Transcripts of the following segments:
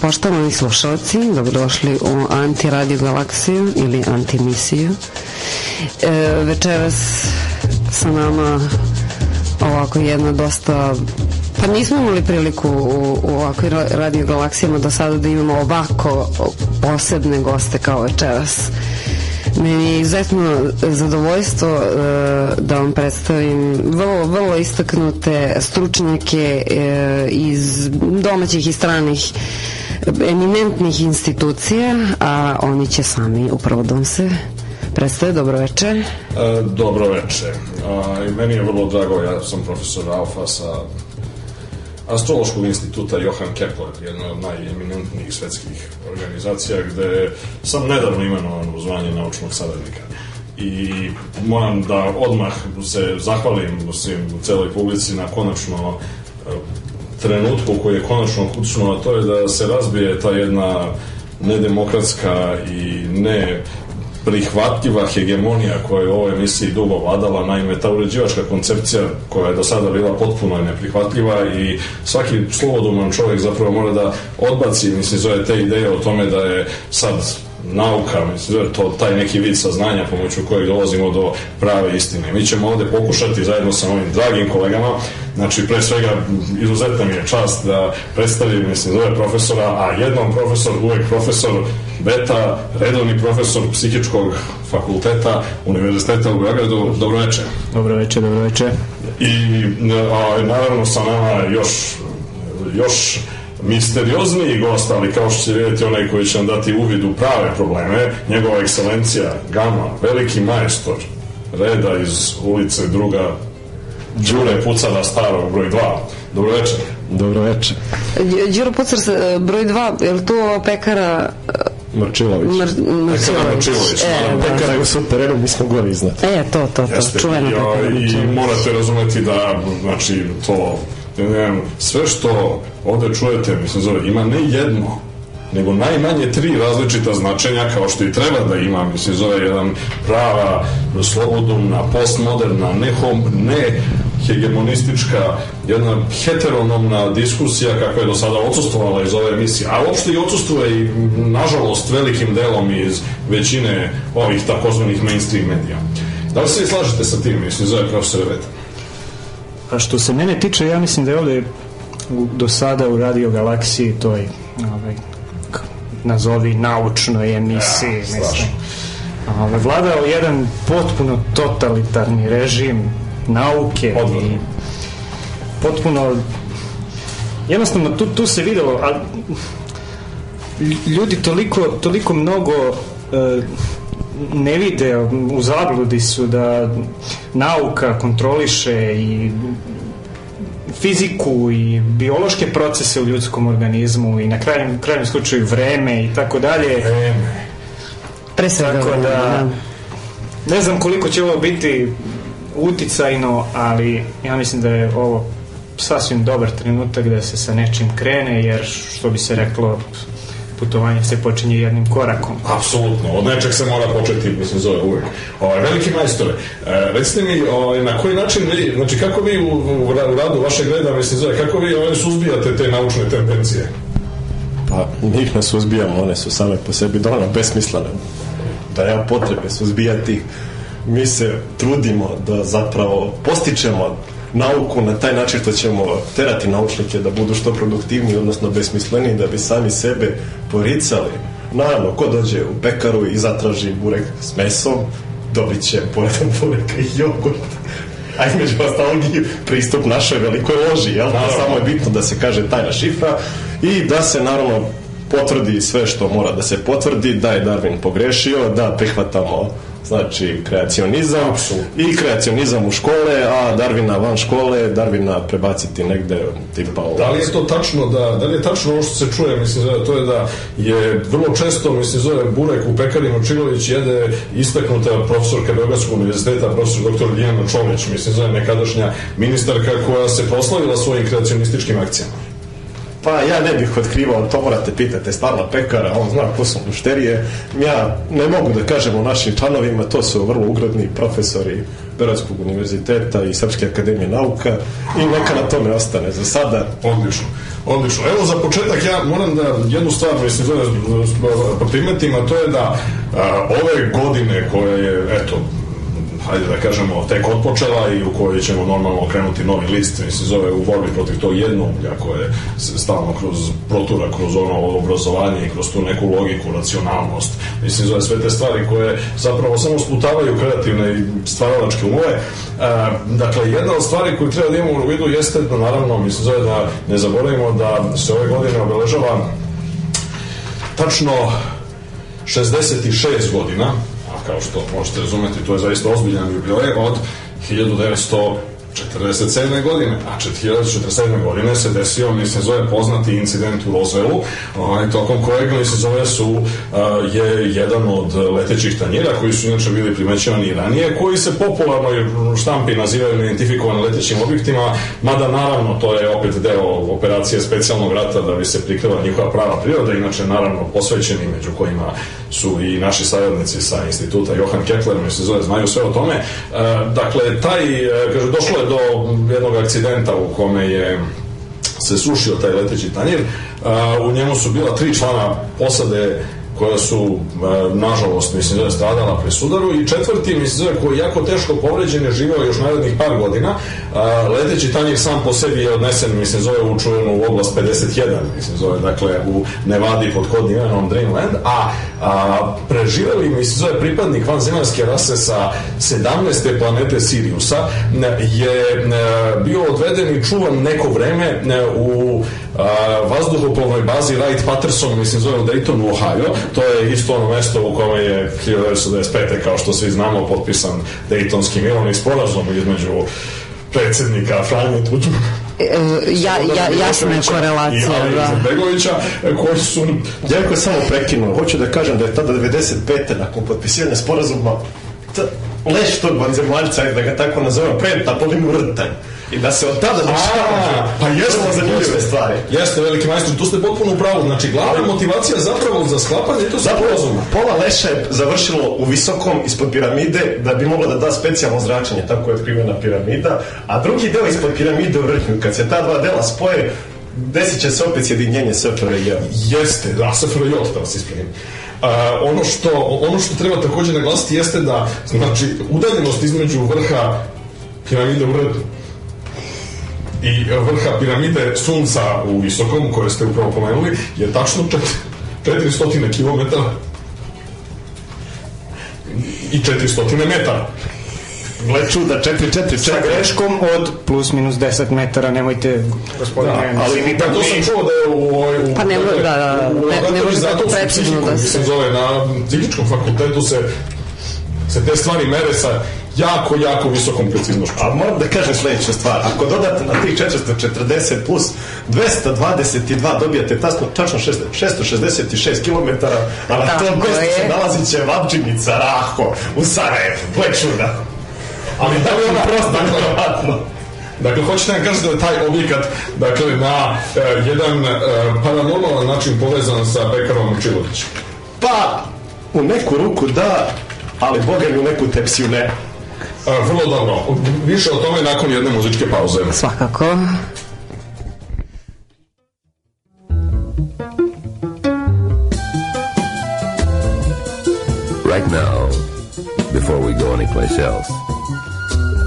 poštovani slušalci, dobrodošli u Antiradio Galaksiju ili Antimisiju. E, večeras sa nama ovako jedna dosta Pa nismo imali priliku u, u ovakvim radio galaksijama do sada da imamo ovako posebne goste kao večeras. Meni je izuzetno zadovoljstvo uh, da vam predstavim vrlo, vrlo istaknute stručnjake uh, iz domaćih i stranih eminentnih institucija, a oni će sami upravo da vam se predstave. Dobro veče. E, dobro veče. A, I meni je vrlo drago, ja sam profesor Alfa sa Astrološkog instituta Johan Kepler, jedna od najeminentnijih svetskih organizacija gde sam nedavno imenovan u zvanje naučnog saradnika. I moram da odmah se zahvalim svim u celoj publici na konačno e, trenutku koji je konačno kućno, a to je da se razbije ta jedna nedemokratska i ne prihvatljiva hegemonija koja je u ovoj emisiji dugo vladala, naime ta uređivačka koncepcija koja je do sada bila potpuno neprihvatljiva i svaki sloboduman čovjek zapravo mora da odbaci, mislim, zove te ideje o tome da je sad nauka, mislim, to taj neki vid saznanja pomoću kojeg dolazimo do prave istine. Mi ćemo ovde pokušati zajedno sa ovim dragim kolegama, znači pre svega izuzetna mi je čast da predstavim, mislim, zove profesora, a jednom profesor, uvek profesor Beta, redovni profesor psihičkog fakulteta Univerziteta u Beogradu. Dobro veče. Dobro veče, dobro veče. I a, naravno sa nama još još misteriozniji gost, ali kao što će vidjeti onaj koji će vam dati uvid u prave probleme, njegova ekscelencija Gama, veliki majstor reda iz ulice druga Đure Pucana starog broj 2. Dobro večer. Dobro večer. Đuro Pucar broj 2, je li to pekara Marčilović. Mar, Marčilović. Marčilović. E, pekara je u superenu, mi smo gore iznad. E, to, to, to, Jeste, čuveno pekara. I, I morate razumeti da, znači, to sve što ovde čujete, mislim, zove, ima ne jedno, nego najmanje tri različita značenja kao što i treba da ima, mislim, zove jedan prava, slobodumna, postmoderna, ne, hom, ne hegemonistička, jedna heteronomna diskusija kakva je do sada odsustovala iz ove emisije, a uopšte i odsustuje i, nažalost, velikim delom iz većine ovih takozvanih mainstream medija. Da li se i slažete sa tim, mislim, zove profesor Veta? A što se mene tiče, ja mislim da je ovde do sada u Radio Galaksiji toj ovaj, nazovi naučnoj emisiji, ja, mislim. Ovaj, vladao jedan potpuno totalitarni režim nauke Odvrlo. i potpuno jednostavno tu, tu se videlo a ljudi toliko, toliko mnogo e, ne vide, u zabludi su da nauka kontroliše i fiziku i biološke procese u ljudskom organizmu i na krajnjem, krajnjem slučaju vreme i tako dalje. Vreme. Pre svega Tako da, da, ne znam koliko će ovo biti uticajno, ali ja mislim da je ovo sasvim dobar trenutak da se sa nečim krene, jer što bi se reklo, putovanje se počinje jednim korakom. Apsolutno, od nečeg se mora početi, mislim, zove uvek. Ovaj, veliki majstore, e, recite mi, ovaj, na koji način vi, znači kako vi u, u, u radu vašeg reda, mislim, zove, kako vi ovaj, suzbijate te naučne tendencije? Pa, njih ne suzbijamo, one su same po sebi dovoljno besmislene. Da nema potrebe suzbijati mi se trudimo da zapravo postičemo nauku na taj način što ćemo terati naučnike da budu što produktivniji, odnosno besmisleni, da bi sami sebe poricali. Naravno, ko dođe u pekaru i zatraži burek s mesom, dobit će poredan burek i jogurt. A između ostalog i pristup našoj velikoj loži, jel? Da, samo je bitno da se kaže tajna šifra i da se naravno potvrdi sve što mora da se potvrdi, da je Darwin pogrešio, da prihvatamo znači kreacionizam i kreacionizam u škole, a Darvina van škole, Darvina prebaciti negde tipa ovo. Da li je to tačno da, da li je tačno ovo što se čuje, mislim, zove, to je da je vrlo često, mislim, zove Burek u pekari Močilović jede istaknuta profesorka Beogradskog univerziteta, profesor dr. Lijana Čomić, mislim, zove nekadašnja ministarka koja se proslavila svojim kreacionističkim akcijama. Pa ja ne bih otkrivao, to morate pitati Starla Pekara, on zna ko su mušterije. Ja ne mogu da kažem o našim članovima, to su vrlo ugradni profesori Beradskog univerziteta i Srpske akademije nauka i neka na tome ostane za sada. Odlično. Odlično. Evo za početak ja moram da jednu stvar mislim zove primetim, a to je da a, ove godine koje je eto hajde da kažemo, tek otpočela i u kojoj ćemo normalno krenuti novi list, mislim, zove u borbi protiv tog jednoumlja koje se stalno kroz protura, kroz ono obrazovanje i kroz tu neku logiku, racionalnost, mislim, zove sve te stvari koje zapravo samo sputavaju kreativne i stvaralačke umove. E, dakle, jedna od stvari koju treba da imamo u vidu jeste da, naravno, mislim, zove da ne zaboravimo da se ove godine obeležava tačno 66 godina kao što možete razumeti, to je zaista ozbiljan jubilej od 1900 47. godine, a 1947. godine se desio, mislim, zove poznati incident u Roswellu, ovaj, tokom kojeg, mislim, zove su, uh, je jedan od letećih tanjira, koji su inače bili primećivani ranije, koji se popularno štampi nazivaju neidentifikovane letećim objektima, mada naravno to je opet deo operacije specijalnog rata da bi se prikrila njihova prava priroda, inače naravno posvećeni među kojima su i naši saradnici sa instituta Johan Kepler, mislim, zove, znaju sve o tome. Uh, dakle, taj, kaže, došlo je do jednog akcidenta u kome je se srušio taj leteći tanjir. U njemu su bila tri člana posade koja su, nažalost, mislim da stradala pri sudaru i četvrti, mislim da koji je jako teško povređen je živao još narednih par godina. Leteći tanjir sam po sebi je odnesen, mislim, zove u čuvenu oblast 51, mislim, zove, dakle, u Nevadi pod kodnim imenom Dreamland, a, a preživeli, mislim, zove pripadnik vanzemaljske rase sa 17. planete Siriusa je bio odveden i čuvan neko vreme u vazduhoplovnoj bazi Wright Patterson, mislim, zove u Daytonu, Ohio, to je isto ono mesto u kome je 1995. kao što svi znamo potpisan Daytonski mirovni sporazum između predsednika Franje Tuđu e, ja, ja, jasna je korelacija i da. Begovića koji su ja ako samo prekinuo hoću da kažem da je tada 95. nakon potpisivanja sporazuma leš tog vanzemaljca da ga tako nazovem prenta polimu rtanj I da se od tada dešava. Pa jeste zanimljive stvari. Jeste, veliki majstor, tu ste potpuno u pravu. Znači, glavna motivacija zapravo za sklapanje to zapravo razuma. Pola Leša je završilo u visokom ispod piramide da bi mogla da da specijalno zračenje, tako je otkrivena piramida, a drugi deo ispod piramide u vrhnju, kad se ta dva dela spoje, desit će se opet sjedinjenje SFRJ. Jeste, da, SFRJ, da vas ispravim. Uh, ono, što, ono što treba takođe naglasiti jeste da znači, udaljenost između vrha piramide u vrhu i vrha piramide sunca u visokom, koje ste upravo pomenuli, je tačno 400 km i 400 metara. Gle čuda, 4-4 Sa greškom od plus minus 10 metara, nemojte, gospodine. Da, ali mi, pa to sam čuo da je u... u pa ne, da, da, ne, ne može tako precizno da se... se zove, na psihičkom fakultetu se se te stvari mere sa jako, jako visokom preciznošću. A moram da kažem sledeću stvar. Ako dodate na tih 440 plus 222 dobijate tasno, tačno 666 km, a na tom mjestu se nalazi će Vabđinica, Raho, u Sarajevu. Gle čuda. Ali da li ona prosto nevjerovatno? Dakle, hoćete da kažete da je taj objekat dakle, na e, jedan e, paranormalan način povezan sa Bekarom Čilovićem? Pa, u neku ruku da, ali boga mi u neku tepsiju ne. A, vrlo dobro. Više o tome nakon jedne muzičke pauze. Svakako. Right now, before we go anyplace else,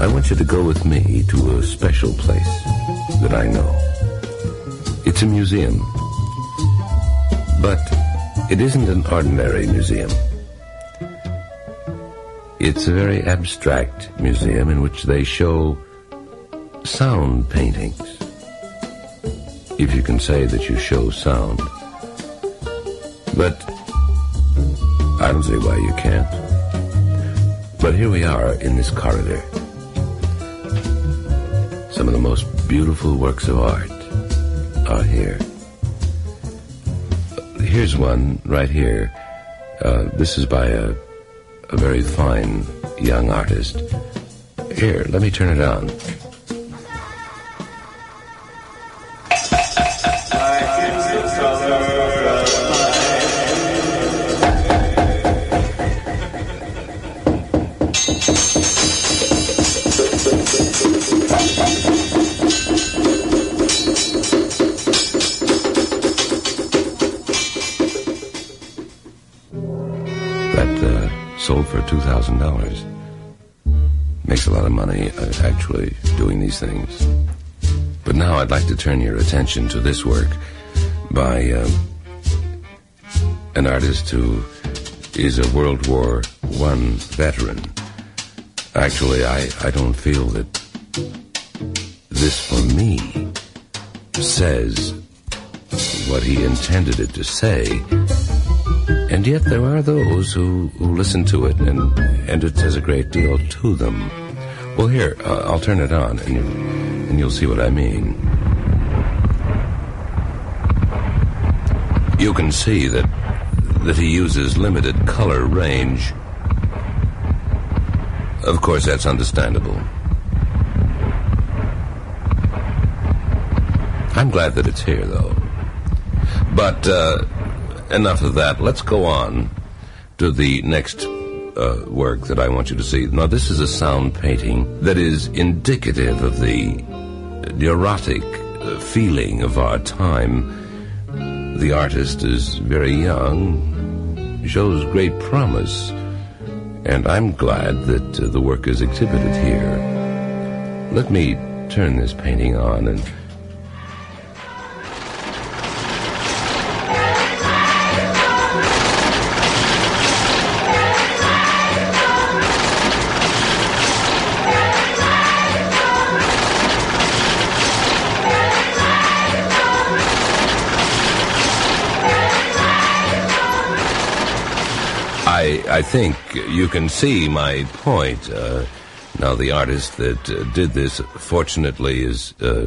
I want you to go with me to a special place that I know. It's a museum. But it isn't an ordinary museum. It's a very abstract museum in which they show sound paintings. If you can say that you show sound. But I don't see why you can't. But here we are in this corridor. Some of the most beautiful works of art are here. Here's one right here. Uh, this is by a a very fine young artist. Here, let me turn it on. $100,000. Makes a lot of money uh, actually doing these things. But now I'd like to turn your attention to this work by uh, an artist who is a World War One veteran. Actually, I, I don't feel that this for me says what he intended it to say. And yet there are those who, who listen to it and, and it says a great deal to them. Well, here, uh, I'll turn it on and, you, and you'll see what I mean. You can see that, that he uses limited color range. Of course, that's understandable. I'm glad that it's here, though. But uh, enough of that. Let's go on to the next uh, work that I want you to see. Now, this is a sound painting that is indicative of the neurotic uh, feeling of our time. The artist is very young, shows great promise, and I'm glad that uh, the work is exhibited here. Let me turn this painting on and I think you can see my point. Uh, now, the artist that uh, did this, fortunately, is uh,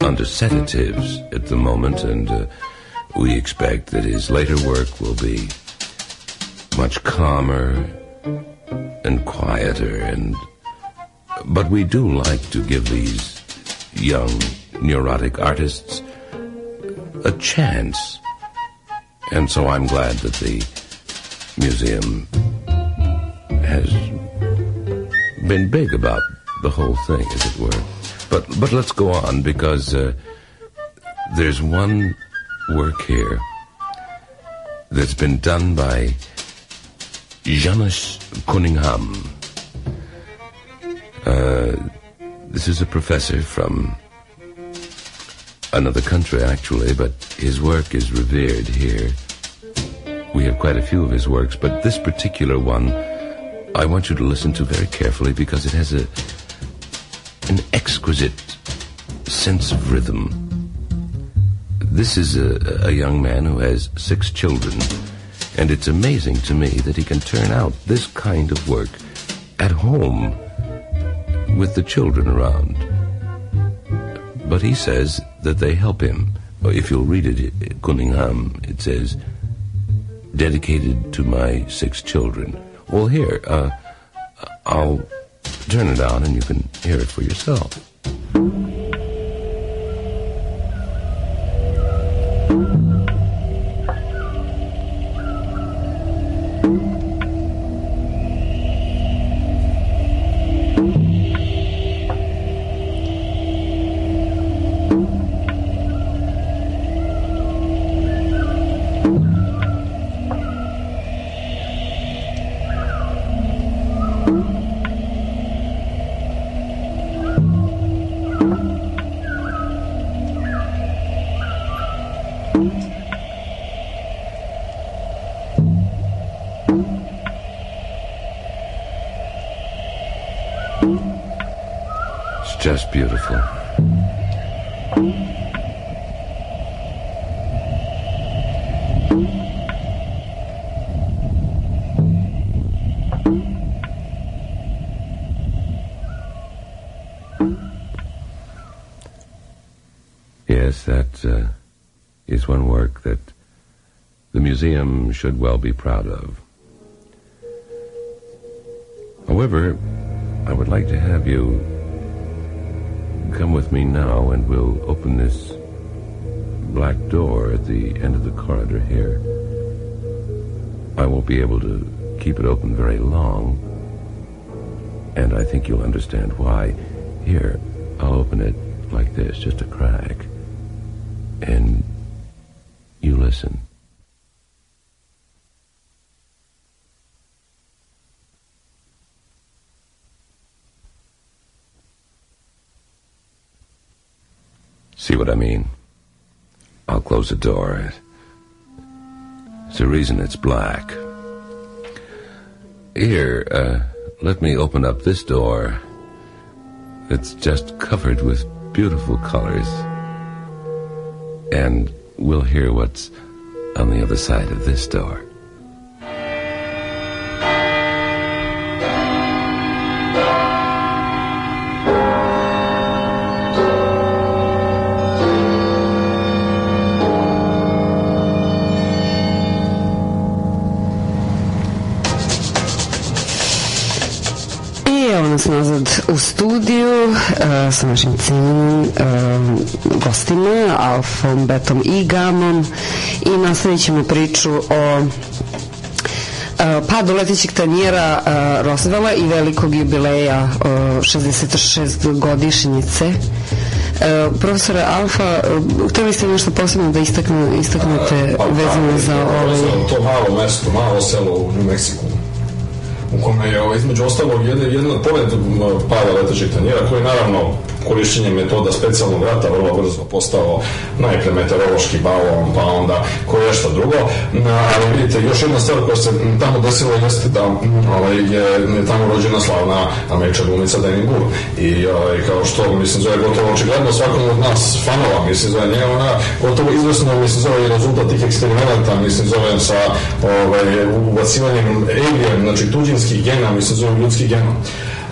under sedatives at the moment, and uh, we expect that his later work will be much calmer and quieter. And but we do like to give these young neurotic artists a chance, and so I'm glad that the museum has been big about the whole thing, as it were. But but let's go on because uh, there's one work here that's been done by Janis Cunningham. Uh, this is a professor from another country, actually, but his work is revered here. We have quite a few of his works, but this particular one I want you to listen to very carefully because it has a an exquisite sense of rhythm. This is a, a young man who has six children, and it's amazing to me that he can turn out this kind of work at home with the children around. But he says that they help him. If you'll read it, Cunningham, it says, dedicated to my six children. Well, here, uh, I'll turn it on and you can hear it for yourself. Should well be proud of. However, I would like to have you come with me now and we'll open this black door at the end of the corridor here. I won't be able to keep it open very long, and I think you'll understand why. Here, I'll open it like this, just a crack, and you listen. See what I mean? I'll close the door. There's a reason it's black. Here, uh, let me open up this door. It's just covered with beautiful colors. And we'll hear what's on the other side of this door. Sa našim cijenim uh, gostima, alfom, betom i gamom. I nastavit ćemo priču o Uh, padu letećeg tanjera uh, Rosvela i velikog jubileja uh, 66 godišnjice. Uh, profesore Alfa, uh, hteli ste nešto posebno da istakne, istaknete pa, vezano za ovaj... To malo mesto, malo selo u New Mexico u kome je ovaj, između ostalog jedna, jedna pored pada letećeg tanjera koji naravno korišćenjem metoda specijalnog rata vrlo brzo postao najpre meteorološki balon, pa onda koje što drugo. Ali vidite, još jedna stvar koja se tamo desila jeste da ovaj, je tamo rođena slavna američka glumica Danny Moore. I ovaj, kao što, mislim, zove gotovo očigledno svakom od nas fanova, mislim, zove njega, ona gotovo izvrsno, mislim, zove i rezultat tih eksperimenta, mislim, zove sa ovaj, ubacivanjem alien, znači tuđinskih gena, mislim, zove ljudskih gena.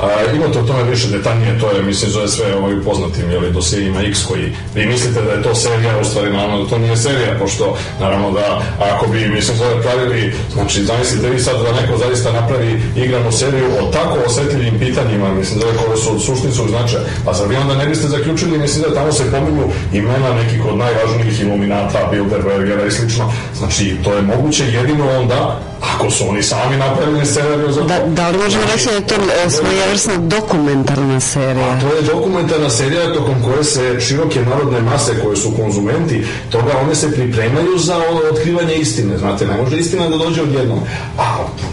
A, imate o tome više detaljnije, to je, mislim, zove sve ovaj poznatim, jeli, dosijima X koji, vi mislite da je to serija, u stvari, naravno, da to nije serija, pošto, naravno, da, ako bi, mislim, zove pravili, znači, zamislite vi sad da neko zaista napravi igranu seriju o tako osetljivim pitanjima, mislim, zove koje su od suštinskog značaja, pa zar vi onda ne biste zaključili, mislim, da tamo se pominju imena nekih od najvažnijih iluminata, Bilderbergera i slično, znači, to je moguće jedino onda, ako su oni sami napravili scenariju za to. Da, da li možemo reći da je to svojevrsna dokumentarna serija? A to je dokumentarna serija tokom koje se široke narodne mase koje su konzumenti toga one se pripremaju za otkrivanje istine. Znate, ne može istina da dođe odjednom. A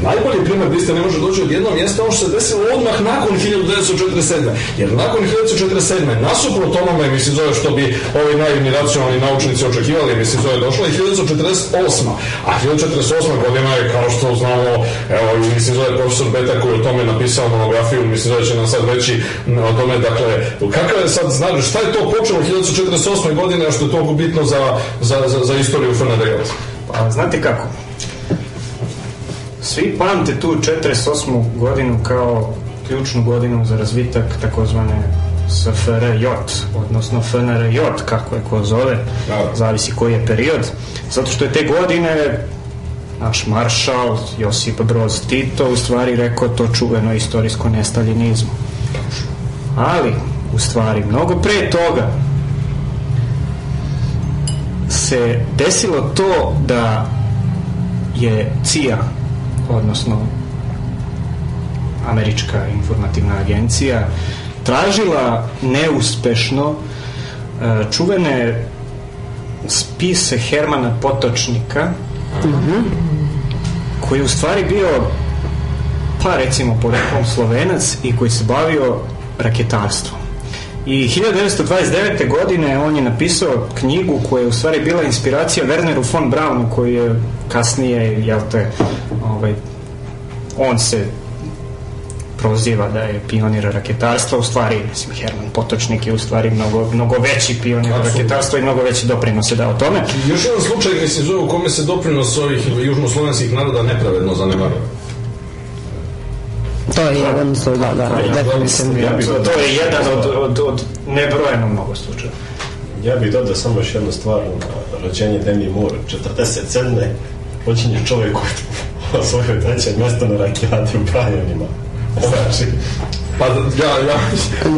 najbolji primjer da istina ne može doći odjednom jeste ono što se desilo odmah nakon 1947. Jer nakon 1947. nasuprot onome, mislim, zove što bi ovi naivni racionalni naučnici očekivali, mislim, zove došla i 1948. A 1948. godina je kao što znamo, evo, mislim, zove profesor Beta koji o tome napisao monografiju, mislim, zove će nam sad reći o tome, dakle, kakav je sad, znaš, šta je to počelo 1948. godine, a što je toliko bitno za, za, za, za istoriju FNRJ? Pa, znate kako? Svi pamte tu 48. godinu kao ključnu godinu za razvitak takozvane SFRJ, odnosno FNRJ, kako je ko zove, da. zavisi koji je period, zato što je te godine naš maršal Josip Broz Tito u stvari rekao to čuveno istorijsko nestaljinizmu. Ali, u stvari, mnogo pre toga se desilo to da je CIA, odnosno američka informativna agencija, tražila neuspešno e, čuvene spise Hermana Potočnika, mm -hmm koji je u stvari bio pa recimo poreklom Slovenac i koji se bavio raketarstvom. I 1929. godine on je napisao knjigu koja je u stvari bila inspiracija Werneru von Braunu koji je kasnije, jel te, ovaj, on se proziva da je pionir raketarstva, u stvari, mislim, Herman Potočnik je u stvari mnogo, mnogo veći pionir raketarstva i mnogo veći doprinos je dao tome. Još jedan slučaj gde se zove u kome se doprinos ovih južnoslovenskih naroda nepravedno zanemaruje. To je jedan slučaj, da, da. Ja bih, to je jedan od, od, od nebrojeno mnogo slučaja. Ja bih dodao samo još jednu stvar na rođenje Demi Moore, 47. počinje čovjek koji svoje treće mjesto na rakijati u Prajanima. Znači, Pa ja, ja,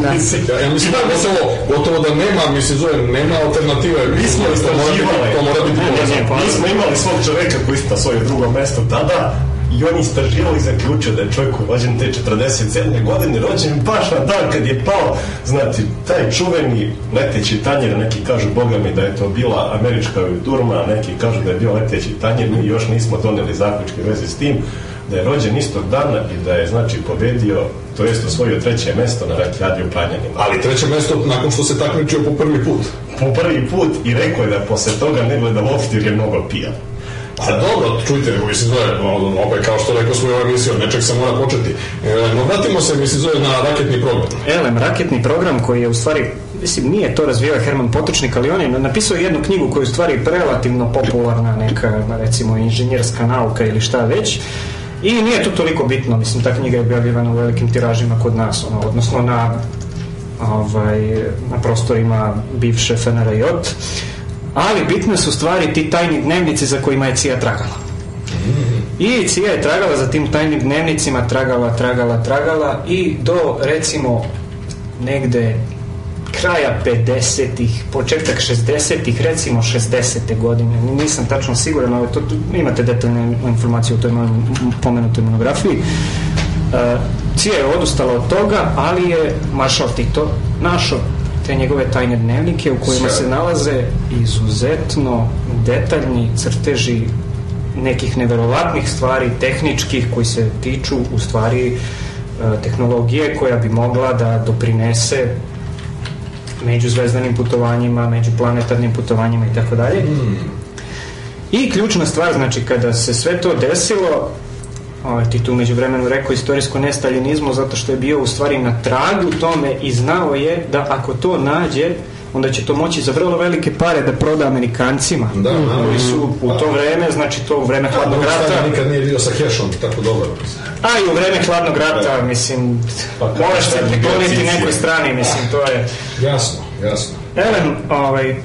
da. mislim, ja, ja mislim da gotovo, gotovo da nema, mislim, zove, nema alternative. Mi smo istraživali, to mora biti povezano. Mi smo imali svog čoveka koji sta svoje drugo mesto tada i on istraživao i zaključio da je čovjek rođen te 47. godine rođen baš na dan kad je pao znati, taj čuveni leteći tanjer neki kažu boga mi da je to bila američka Durma neki kažu da je bio leteći tanjer mi još nismo doneli zaključke veze s tim da je rođen istog dana i da je znači pobedio to jest osvojio treće mesto na radi u Planjanima. Ali treće mesto nakon što se takmičio po prvi put. Po prvi put i rekao je da posle toga ne gleda uopšte jer je mnogo pijan. A dobro, čujte, nego mi se zove, opet kao što rekao smo u ovoj emisiji, od nečeg se mora početi. E, no vratimo se, mi se zove na raketni program. Elem, raketni program koji je u stvari, mislim, nije to razvijao Herman Potočnik, ali on je napisao jednu knjigu koja je u stvari relativno popularna, neka, recimo, inženjerska nauka ili šta već, I nije to toliko bitno, mislim, ta knjiga je objavljivana u velikim tiražima kod nas, ono, odnosno na, ovaj, na prostorima bivše FNRJ, ali bitne su stvari ti tajni dnevnici za kojima je Cija tragala. I Cija je tragala za tim tajnim dnevnicima, tragala, tragala, tragala i do, recimo, negde kraja 50-ih, početak 60-ih, recimo 60. godine, nisam tačno siguran, ali to, imate detaljne informacije u toj pomenutoj monografiji. Uh, Cija je odustala od toga, ali je Maršal Tito našao te njegove tajne dnevnike u kojima se nalaze izuzetno detaljni crteži nekih neverovatnih stvari, tehničkih, koji se tiču u stvari e, tehnologije koja bi mogla da doprinese međuzvezdanim putovanjima, međuplanetarnim putovanjima i tako dalje. I ključna stvar, znači, kada se sve to desilo, ovaj, ti tu među vremenu rekao istorijsko nestaljinizmu zato što je bio u stvari na tragu tome i znao je da ako to nađe, onda će to moći za vrlo velike pare da proda Amerikancima. Da, da. Koji su u to vreme, znači to u vreme hladnog rata... Nikad nije bio sa kešom tako dobro. A i u vreme hladnog rata, mislim, pa, moraš se prikloniti nekoj strani, mislim, to je... Jasno, jasno. Elem, ovaj,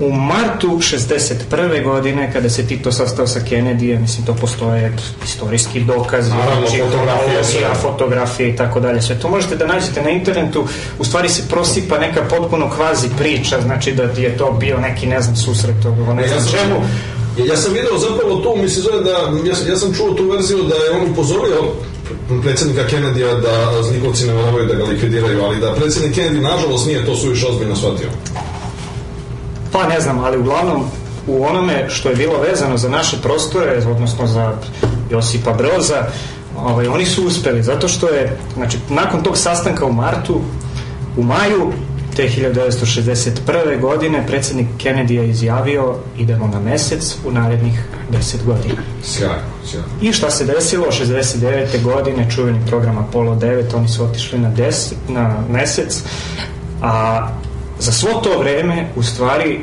u martu 61. godine kada se Tito sastao sa Kennedy, mislim to postoje istorijski dokazi, Naravno, znači, fotografije, sve. fotografije i tako dalje. Sve to možete da nađete na internetu, u stvari se prosipa neka potpuno kvazi priča, znači da je to bio neki, ne znam, susret, ovo ne znam ja čemu. Ja sam video zapravo to, mi se zove da, ja, ja sam čuo tu verziju da je on upozorio predsednika Kennedy-a da zlikovci ne moraju da ga likvidiraju, ali da predsednik Kennedy nažalost nije to suviše ozbiljno shvatio. Pa ne znam, ali uglavnom u onome što je bilo vezano za naše prostore, odnosno za Josipa Broza, ovaj, oni su uspeli, zato što je, znači, nakon tog sastanka u martu, u maju te 1961. godine predsednik Kennedy je izjavio idemo na mesec u narednih 10 godina. Sjajno, sjajno. I šta se desilo? 69. godine čuveni program Apollo 9, oni su otišli na, des, na mesec, a za svo to vreme u stvari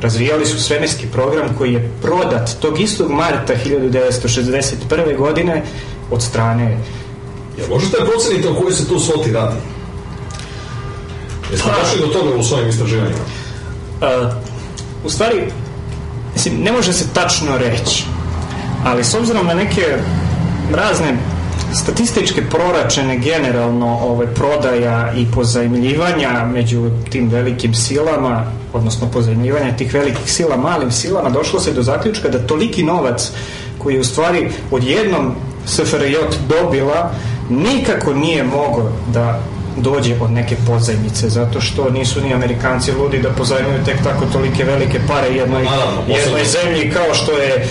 razvijali su svemirski program koji je prodat tog istog marta 1961. godine od strane Ja možete da proceniti o kojoj se tu svoti radi? Jesmo pa, došli do toga u svojim istraživanjima? Uh, u stvari, mislim, ne može se tačno reći, ali s obzirom na neke razne statističke proračene generalno ovaj, prodaja i pozajmljivanja među tim velikim silama, odnosno pozajmljivanja tih velikih sila malim silama, došlo se do zaključka da toliki novac koji je u stvari odjednom SFRJ dobila nikako nije mogo da dođe od neke pozajmice, zato što nisu ni Amerikanci ludi da pozajmuju tek tako tolike velike pare jednoj, jednoj zemlji kao što je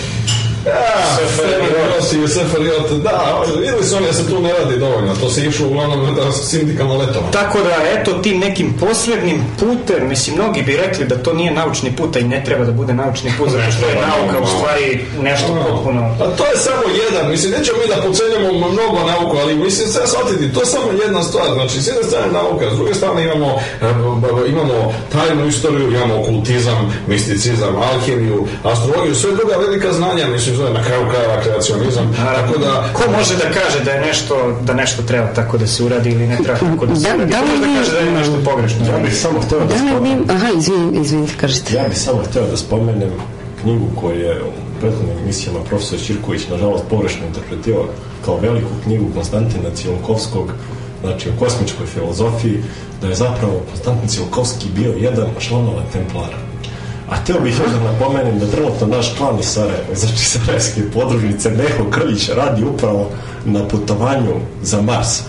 Seferiot, da, videli su oni da se tu ne radi dovoljno, to se išlo uglavnom da sindikalno letovanje. Tako da, eto, tim nekim posrednim putem, mislim, mnogi bi rekli da to nije naučni put, a i ne treba da bude naučni put, zato što je nauka u stvari nešto potpuno... A to je samo jedan, mislim, nećemo mi da pocenjamo mnogo nauku, ali mislim, sve shvatiti, to je samo jedna stvar, znači, s jedne strane nauka, s druge strane imamo, eh, imamo tajnu istoriju, imamo okultizam, misticizam, alhemiju, astrologiju, sve druga velika znanja, mislim, zove na kraju krajeva kreacionizam. Tako da... Ko može da kaže da je nešto, da nešto treba tako da se uradi ili ne treba tako da se da, uradi? Da, Ko može da kaže da je nešto pogrešno? Ja bih samo hteo da, da spomenem... Aha, izvini, izvini, kažete. Ja bih samo hteo da spomenem knjigu koju je u prethodnim emisijama profesor Ćirković nažalost pogrešno interpretirao kao veliku knjigu Konstantina Cijelkovskog znači o kosmičkoj filozofiji da je zapravo Konstantin Cijelkovski bio jedan članova Templara A teo bih još da napomenem da trenutno naš klan iz Sarajeva, znači Sarajevske podružnice, Neho Krljić radi upravo na putovanju za Mars.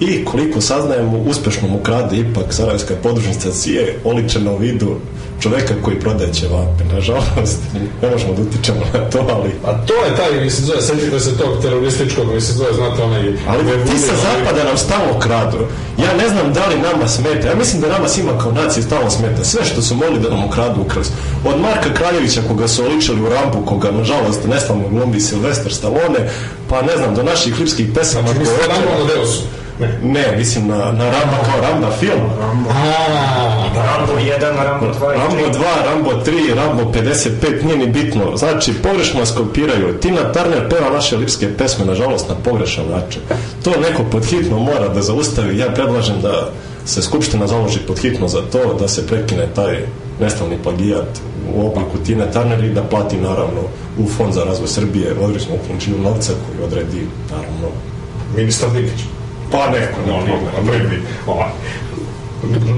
I koliko saznajemo uspešno mu krade ipak Sarajevska podružnica Cije oličena u vidu čoveka koji prodaje ćevape. Nažalost, ne možemo da utičemo na to, ali... A to je taj, mislim, zove, setite se tog terorističkog, mislim, zove, znate, onaj... Ali ti sa zapada nam stalno kradu. Ja ne znam da li nama smeta. Ja mislim da nama svima kao naciji stalno smeta. Sve što su mogli da nam ukradu ukrali. Od Marka Kraljevića koga su oličali u Rambu, koga nažalost neslavno glumbi Silvestar Stallone, pa ne znam, do naših lipskih pesama. Znači, mislim, Rambo Amadeus. Ne. ne, mislim na, na Ramba kao Ramba film. Rambo. Rambo 1, Rambo 2 Rambo 2, Rambo 3, Rambo 55, nije ni bitno. Znači, pogrešno nas kopiraju. Tina Turner peva naše lipske pesme, nažalost, na pogrešan način. To neko podhitno mora da zaustavi. Ja predlažem da se Skupština založi podhitno za to, da se prekine taj nestalni plagijat u obliku Tine Turner i da plati, naravno, u Fond za razvoj Srbije određenu količinu novca koji odredi, naravno, Ministar Dikić. Pa neko, No, no, no, prvi. Ovaj.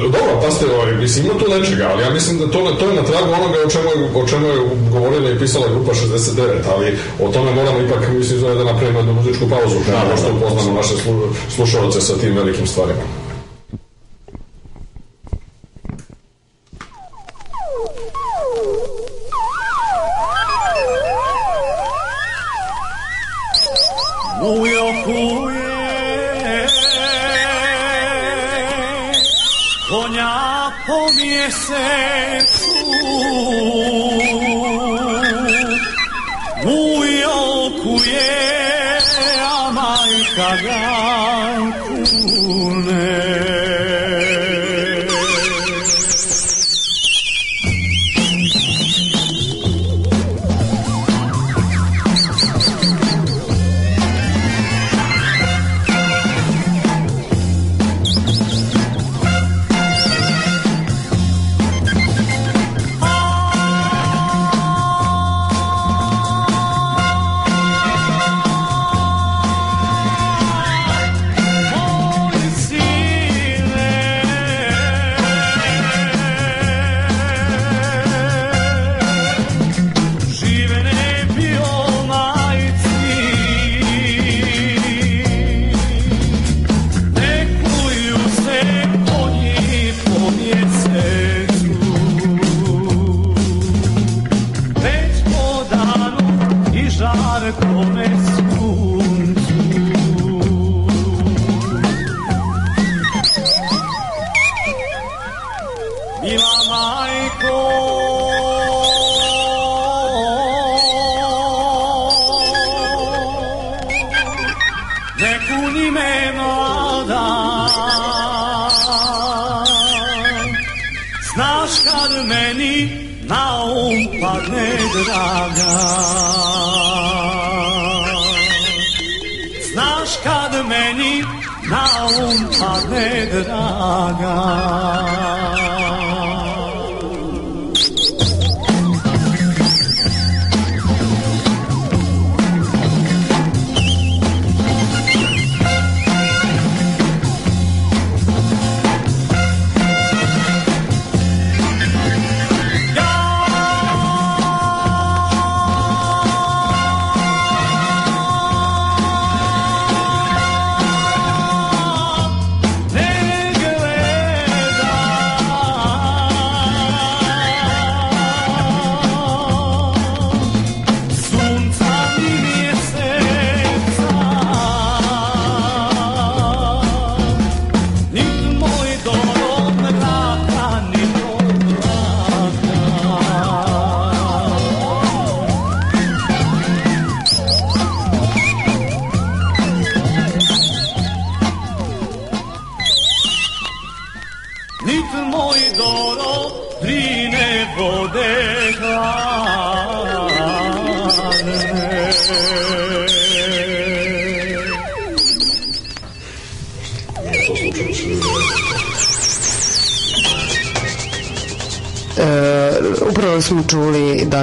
Dobro, pa ste, ovaj, mislim, ima tu nečega, ali ja mislim da to, to je na tragu onoga o čemu, je, o čemu je govorila i pisala grupa 69, ali o tome moramo ipak, mislim, da napravimo jednu muzičku pauzu, pre nego što upoznamo naše slu, slušalce sa tim velikim stvarima. Mjesecu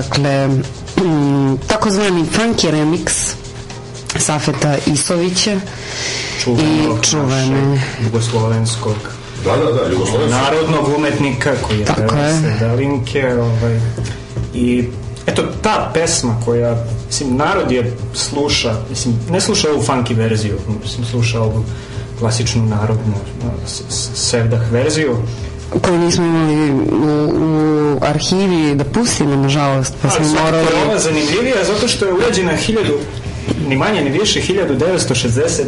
dakle mm, takozvani funky remix Safeta Isovića čuvenog i čuvene jugoslovenskog Da, da, da, Jugoslovenci. narodnog umetnika koji je Tako je. Sredalinke ovaj, i eto ta pesma koja mislim narod je sluša mislim ne sluša ovu funky verziju mislim sluša ovu klasičnu narodnu sevdah verziju. Koju nismo imali u, u arhivi da pustimo, nažalost, pa smo Ali morali... je ova zanimljivija zato što je urađena hiljadu ni manje ni više 1969.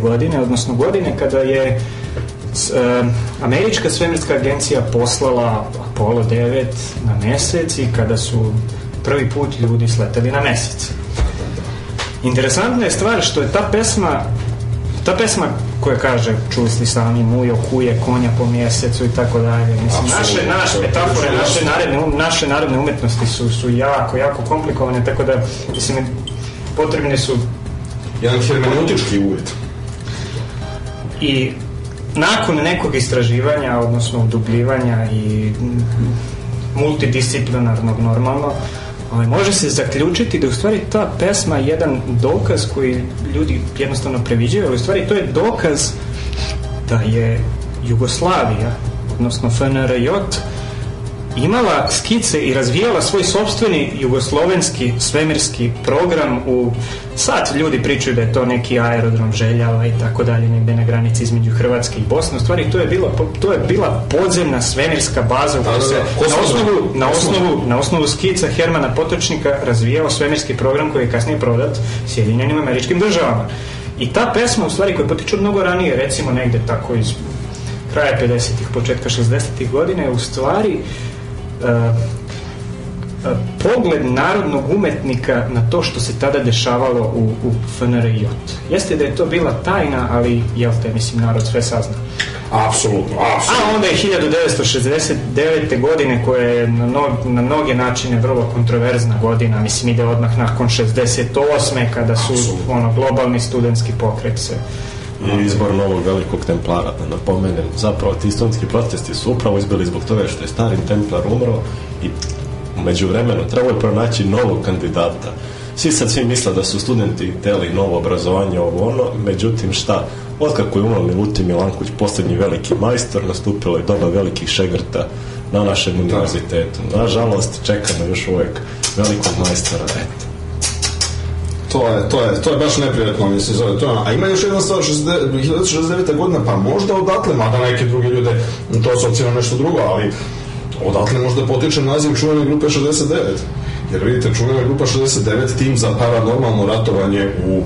godine, odnosno godine kada je s- e, američka svemirska agencija poslala Apollo 9 na mesec i kada su prvi put ljudi sleteli na mesec. Interesantna je stvar što je ta pesma ta pesma koja kaže, čuli ste sami, mujo kuje konja po mjesecu i tako dalje. Mislim, naše, naše metafore, naše jasno. naredne, um- naše narodne umetnosti su, su jako, jako komplikovane, tako da, mislim, potrebne su Jedan hermeneutički uvjet. i nakon nekog istraživanja, odnosno udubljivanja i multidisciplinarnog normalno, ovaj, može se zaključiti da je u stvari ta pesma jedan dokaz koji ljudi jednostavno previđaju, ali u stvari to je dokaz da je Jugoslavija, odnosno FNRJ, imala skice i razvijala svoj sobstveni jugoslovenski svemirski program u sad ljudi pričaju da je to neki aerodrom željava i tako dalje negde na granici između Hrvatske i Bosne. U stvari to je bila to je bila podzemna svemirska baza u kojoj da, se da, na osnovu na osnovu na osnovu skica Hermana Potočnika razvijao svemirski program koji je kasnije prodat Sjedinjenim američkim državama. I ta pesma u stvari koja potiče mnogo ranije recimo negde tako iz kraja 50-ih, početka 60-ih godina je u stvari e, pogled narodnog umetnika na to što se tada dešavalo u, u FNRJ. Jeste da je to bila tajna, ali jel te, mislim, narod sve sazna. Apsolutno, apsolutno. A onda je 1969. godine koja je na, no, na mnoge načine vrlo kontroverzna godina, mislim ide odmah nakon 68. kada su Apsolutno. ono globalni studentski pokret se i izbor novog velikog templara, da napomenem. Zapravo, ti studentski protesti su upravo izbili zbog toga što je stari templar umro i među vremenu trebalo je pronaći novog kandidata. Svi sad svi misle da su studenti teli novo obrazovanje ovo ono, međutim šta? Otkako je umro Milutin Milanković, posljednji veliki majstor, nastupilo je doba velikih šegrta na našem univerzitetu. Nažalost, čekamo još uvijek velikog majstora, eto. To je, to je, to je baš neprijatno, mislim, zove. To je, a ima još jedna stvar, 1969. godina, pa možda odatle, mada neke druge ljude to asocira nešto drugo, ali odatle možda potiče naziv čuvene grupe 69. Jer vidite, čuvena grupa 69, tim za paranormalno ratovanje u e,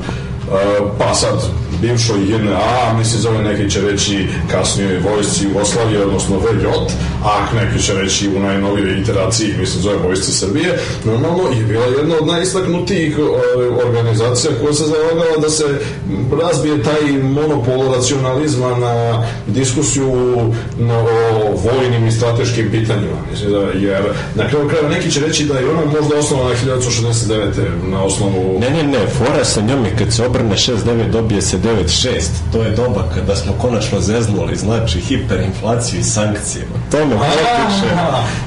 pa sad bivšoj JNA, mislim zove neki će reći kasnijoj vojsci Jugoslavije, odnosno VJ, a neki će reći u najnovijoj iteraciji, mislim zove vojsci Srbije, normalno je bila jedna od najistaknutijih e, organizacija koja se zalagala da se razbije taj monopol racionalizma na diskusiju na, o vojnim i strateškim pitanjima. Mislim da, jer na kraju kraja neki će reći da je ona možda osnovana 1969. na osnovu Ne, ne, ne, fora sa njom je kad se obrne 6-9 dobije se 9-6. To je doba kada smo konačno zeznuli, znači hiperinflaciju i sankcije. O tome potiče.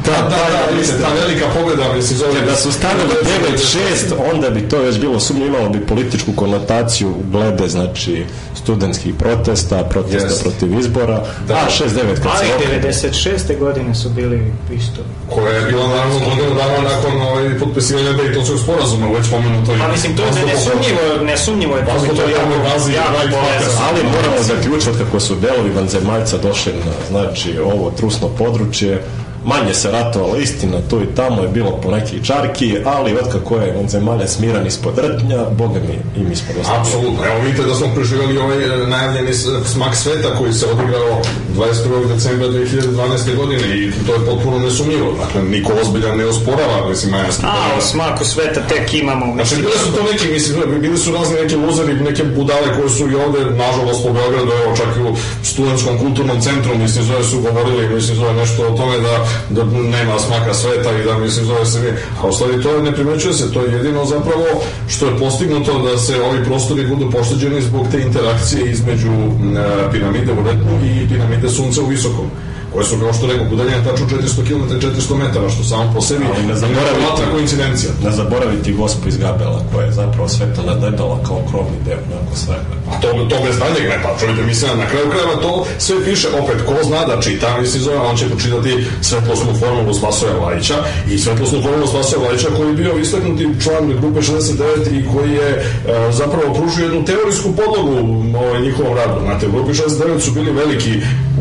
Da, da, da, vidite, ta velika pobjeda, mislim, zove... Da su stavili 9-6, onda bi to već bilo sumnje, imalo bi političku konotaciju glede, znači, studentskih protesta, protesta Jest. protiv izbora, Da. a 6-9 kad se Ali okrene. 96. godine su bili isto. koja je bila naravno godinu dana nakon ovaj, potpisivanja Daytonskog sporazuma, već pomenuto. Pa mislim, to je ne- nesumnjivo, nesumnjivo je to, Vazduh to je jako, je gazi, jako povezano. Ali moramo zaključiti kako su delovi vanzemaljca došli na znači, ovo trusno područje, manje se ratovalo istina, tu i tamo je bilo po nekih čarki, ali otkako je vanzemalja smiran ispod rtnja, boga mi i mi smo dosta Apsolutno. Evo vidite da smo preživjeli ovaj e, najavljeni smak sveta koji se odigrao 21. decembra 2012. godine i to je potpuno nesumnjivo. Dakle, niko ozbiljan ne osporava, mislim, majanski. A, o smaku sveta tek imamo. Znači, bili su to neki, mislim, bili su razni neki luzeri, neke budale koje su i ovde, nažalost, po Beogradu, evo, čak i u studentskom kulturnom centru, mislim, zove su govorili, mislim, zove nešto o tome da, da nema smaka sveta i da, mislim, zove se mi, a u stvari to ne primećuje se, to je jedino zapravo što je postignuto da se ovi prostori budu pošteđeni zbog te interakcije između e, piramide u retnu i piramide sunca u visokom koje su, kao što rekao, udaljene tačno 400 km i 400 metara, što samo po sebi Ali ne nevjerovatna koincidencija. Ne zaboraviti gospu iz Gabela, koja je zapravo svetlana debela kao krovni deo nakon svega. A to, to bez daljeg ne, pa čujte, mislim, na kraju krajeva to sve piše, opet, ko zna da čita, mislim, zove, on će pročitati svetlosnu formulu Spasoja Vlajića i svetlosnu formulu Spasoja Vlajića koji je bio istaknuti član grupe 69 i koji je e, zapravo pružio jednu teorijsku podlogu ovaj, njihovom radu. Znate, u grupi 69 su bili veliki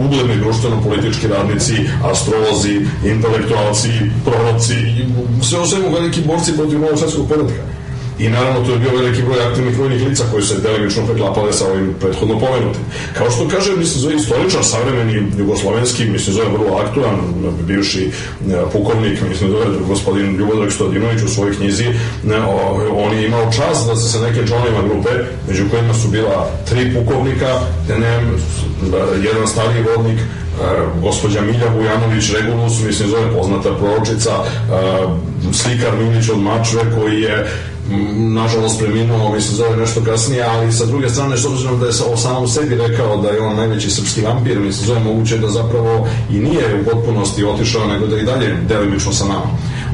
ugledni društveno-politički radnici, astrolozi, intelektualci, proroci, sve o svemu veliki borci protiv novog svetskog poredka. I naravno tu je bio veliki broj aktivnih vojnih lica koji se delimično preklapale sa ovim prethodno pomenutim. Kao što kaže, mislim, zove istoričar, savremeni jugoslovenski, mislim, zove vrlo aktualan, bivši e, pukovnik, mislim, zove gospodin Ljubodrag Stodinović u svojoj knjizi, o, on je imao čast da se sa neke džonima grupe, među kojima su bila tri pukovnika, ne, jedan stariji vodnik, e, gospođa Milja Vujanović Regulus, mislim zove poznata proročica, e, slikar Milić od Mačve koji je nažalost preminuo, mislim zove nešto kasnije, ali sa druge strane, s obzirom da je o samom sebi rekao da je on najveći srpski vampir, mislim zove moguće da zapravo i nije u potpunosti otišao, nego da i dalje delimično sa nama.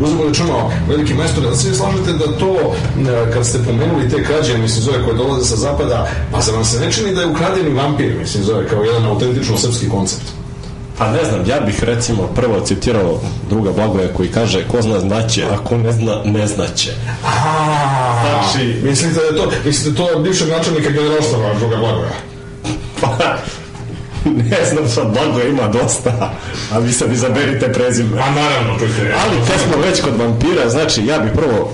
Uzmemo rečeno, veliki majstor, da se slažete da to, e, kad ste pomenuli te krađe, mislim zove, koje dolaze sa zapada, pa zar vam se ne čini da je ukradeni vampir, mislim zove, kao jedan autentično srpski koncept? Pa ne znam, ja bih recimo prvo citirao druga Blagoja koji kaže ko zna znaće, a ko ne zna ne znaće. Znači, mislite da je to, mislite to od bivšeg načelnika generalštava, druga Blagoja? Pa, ne znam, sad Blagoja ima dosta, a vi sad izaberite prezime. A naravno, čujte. Ali kad smo već kod vampira, znači ja bih prvo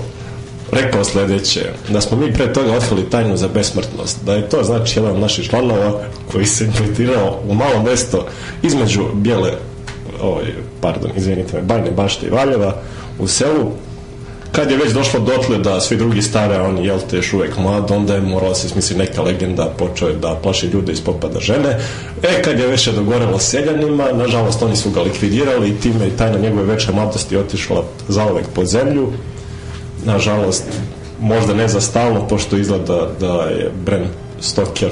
rekao sledeće, da smo mi pre toga otkrili tajnu za besmrtnost, da je to znači jedan od naših članova koji se infiltrirao u malo mesto između bijele, ovaj, pardon, izvinite me, Bajne bašte i Valjeva u selu, kad je već došlo dotle da svi drugi stare, on jel te još uvek mlad, onda je morala se smisli neka legenda, počeo je da plaši ljude iz popada žene. E, kad je već je dogorelo seljanima, nažalost oni su ga likvidirali i time i tajna njegove veće mladosti otišla zaovek pod zemlju. Nažalost, možda ne za stalno, pošto izgleda da je Bram Stoker.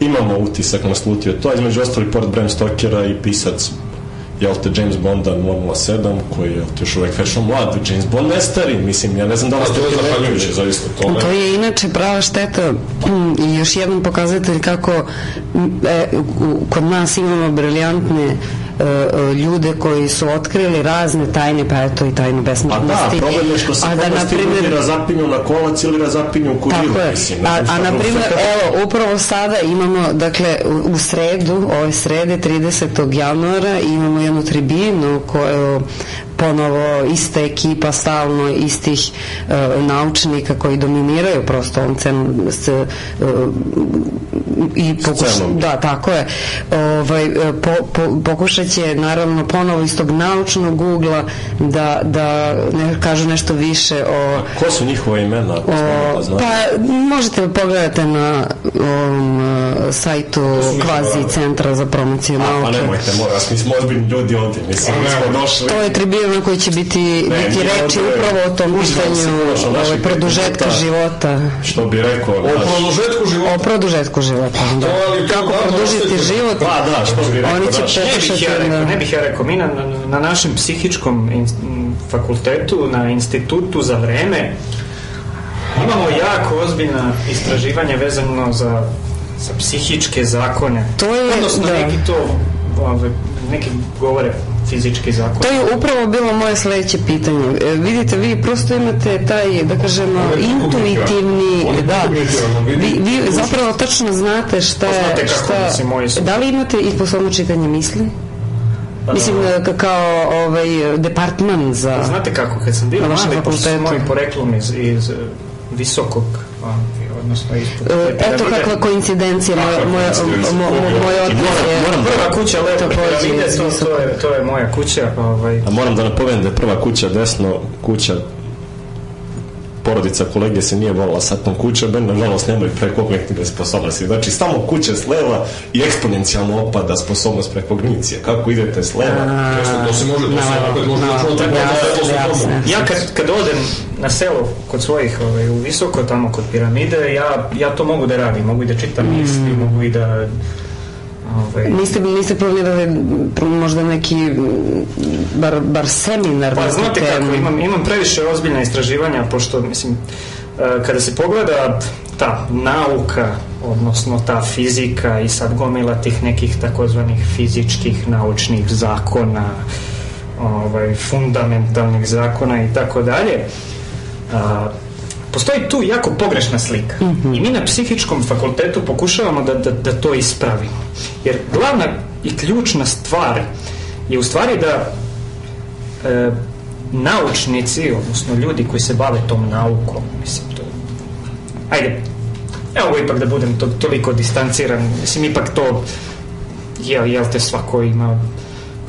Imamo utisak naslutio to, a između ostali pored Bram Stokera i pisac jel te James Bonda 007 koji je te još uvek večno mlad. James Bond ne stari, mislim ja ne znam da li ste to zahvaljujuće, zaista, to To je inače prava šteta mm, i još jedan pokazatelj kako mm, e, kod nas imamo briljantne ljude koji su otkrili razne tajne, pa eto i tajnu Pa besmrtnosti. da, problem je što se A da, na ti ljudi primjer, razapinju na kolac ili razapinju u kuriru, Tako je. mislim. A, a na primjer, evo, upravo sada imamo, dakle, u sredu, ove srede, 30. januara, imamo jednu tribinu koju ponovo ista ekipa stalno istih e, naučnika koji dominiraju prosto on cen, s, e, i pokuš, da, tako je ovaj, e, po, po, pokušat će naravno ponovo iz tog naučnog ugla da, da ne, kažu nešto više o Ko su njihova imena? O, pa možete da pogledate na ovom uh, sajtu kvazi centra za promociju A, pa nauke. nemojte, moram vas, mi smo ozbiljni ljudi ovdje, mislim, mi smo došli. To je tribina na kojoj će biti, biti mi reči ovdje upravo o tom pitanju ovaj, produžetka života. Što bi rekao, O naš- produžetku O života. produžetku života. Da. to ali Kako produžiti život? Pa da, što bi rekao, Oni će naš- Ne bih ja rekao, da... ne bih ja rekao. Mi na, na, na našem psihičkom fakultetu, na institutu za vreme, imamo jako ozbiljna istraživanja vezano za, za psihičke zakone. To je- Odnosno, da. neki to, ove, neki govore fizički zakon. To je upravo bilo moje sledeće pitanje. E, vidite, vi prosto imate taj, da kažemo, intuitivni, da, vi, vi zapravo tačno znate šta Pa šta, moji su- da li imate i poslovno čitanje misli? Mislim, e, ka- kao ovaj departman za... Znate kako, kad sam bio mali, pošto fakultetu. mojim poreklom iz, iz visokog, odnosno ispod E, te Eto kakva koincidencija, moja, moja, koincidencija. mo- mo- moj otac je... Moram, prva kuća lepo piramide, to, je, to je moja kuća. Ovaj, A moram da napomenem da je prva kuća desno, kuća porodica kolege se nije volila sa tom kućom, ben nažalost nemaju prekognitivne sposobnosti. Znači, samo kuća s leva i eksponencijalno opada sposobnost prekognicije. Kako idete s leva? To se može, to se može jasno. formulu. ja kad, kad odem na selo kod svojih ovaj, u visoko tamo kod piramide ja, ja to mogu da radim mogu i da čitam misli mogu i da Ovaj, Niste, niste planirali možda neki, bar, bar seminar Pa znate temu? kako, imam, imam previše ozbiljna istraživanja, pošto, mislim, e, kada se pogleda ta nauka, odnosno ta fizika i sad gomila tih nekih takozvanih fizičkih naučnih zakona, ovaj, fundamentalnih zakona i tako dalje, postoji tu jako pogrešna slika. I mi na psihičkom fakultetu pokušavamo da, da, da to ispravimo. Jer glavna i ključna stvar je u stvari da e, naučnici, odnosno ljudi koji se bave tom naukom, mislim, to ajde, evo ipak da budem to, toliko distanciran, mislim, ipak to jel, jel te svako ima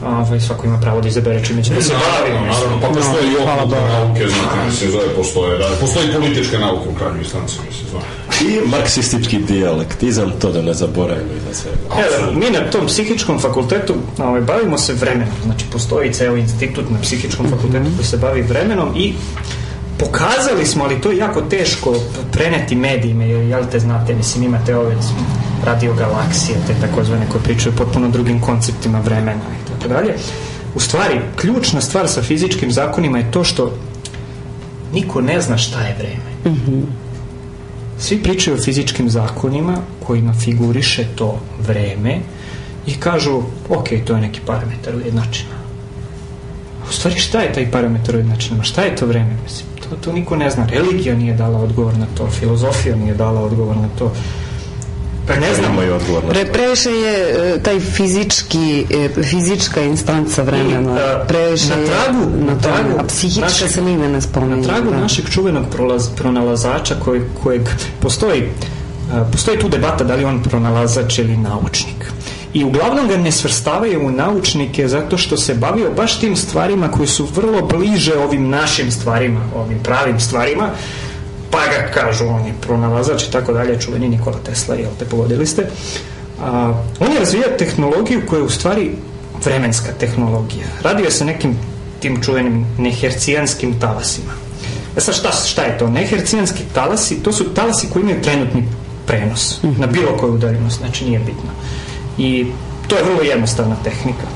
ovaj, svako ima pravo da izabere čime će da se bavi. Naravno, pa postoji i okultne Bogu. nauke, znate, mislim, zove, postoje, da, postoji i političke nauke u krajnjoj instanci, mislim, zove. I marksistički dijalektizam, to da ne zaboravimo iza svega. Evo, mi na tom psihičkom fakultetu ovaj, bavimo se vremenom. Znači, postoji ceo institut na psihičkom fakultetu koji se bavi vremenom i pokazali smo, ali to je jako teško preneti medijima, jer jel te znate, mislim, imate ove radio galaksije, te takozvane koje pričaju potpuno drugim konceptima vremena i tako dalje. U stvari, ključna stvar sa fizičkim zakonima je to što niko ne zna šta je vreme. Svi pričaju o fizičkim zakonima kojima figuriše to vreme i kažu, ok, to je neki parametar ujednačina. U stvari šta je taj parametar ujednačina? Šta je to vreme? Mislim, to, to niko ne zna. Religija nije dala odgovor na to, filozofija nije dala odgovor na to. Pa ne znamo. Imaju odgovor Pre, previše je e, taj fizički, e, fizička instanca vremena. I, e, previše na je tragu- na na tragu A psihička našeg- se nigde ne spominje. Na tragu da. našeg čuvenog prolaz, pronalazača kojeg, kojeg postoji, postoji tu debata da li je on pronalazač ili naučnik. I uglavnom ga ne svrstavaju u naučnike zato što se bavio baš tim stvarima koji su vrlo bliže ovim našim stvarima, ovim pravim stvarima, pa ga kažu on je pronalazač i tako dalje, čuveni Nikola Tesla, jel te pogodili ste. A, on je razvijao tehnologiju koja je u stvari vremenska tehnologija. Radio je sa nekim tim čuvenim nehercijanskim talasima. E sad šta, šta je to? Nehercijanski talasi, to su talasi koji imaju trenutni prenos na bilo koju udaljenost, znači nije bitno. I to je vrlo jednostavna tehnika.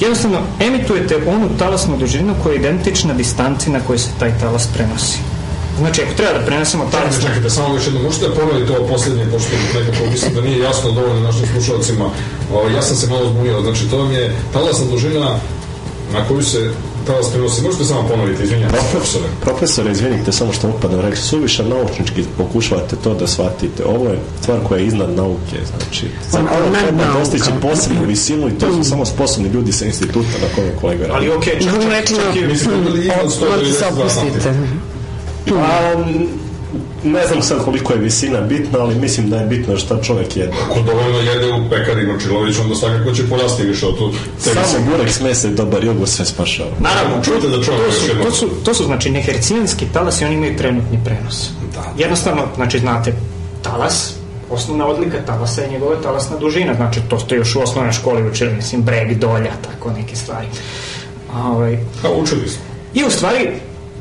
Jednostavno, emitujete onu talasnu dužinu koja je identična distanci na kojoj se taj talas prenosi. Znači, ako treba da prenesemo talas... Čekajte, čekajte, samo još jedno, možete da ponovite ovo posljednje, pošto nekako mislim da nije jasno dovoljno našim slušalcima. O, ja sam se malo zbunio, znači to vam je talasna dužina na koju se talas prenosi. Možete samo ponoviti, izvinjam profesore. Profesore, izvinite, samo što upadam reći, suviše naučnički pokušavate to da shvatite. Ovo je stvar koja je iznad nauke, znači zapravo treba dostići posebnu visinu i to su samo sposobni ljudi sa instituta na kojem kolega radi. Ali okej, čak, Drugim čak, rečima, čak i- Mislim da bili iznad o- morate se 192 opustite. Santi. Pa, ne znam sad koliko je visina bitna, ali mislim da je bitno šta čovjek jede. Ako dovoljno jede u pekari Nočilović, onda svakako će porasti više od tu. Samo burek s mesa i dobar jogurt sve spašava. Naravno, Čujte da čovjek to su, to su, to su znači nehercijanski talasi, oni imaju trenutni prenos. Da. Jednostavno, znači znate, talas, osnovna odlika talasa je njegova talasna dužina, znači to ste još u osnovnoj školi učili, mislim, breg, dolja, tako neke stvari. A, Ovaj, Pa učili smo. I u stvari,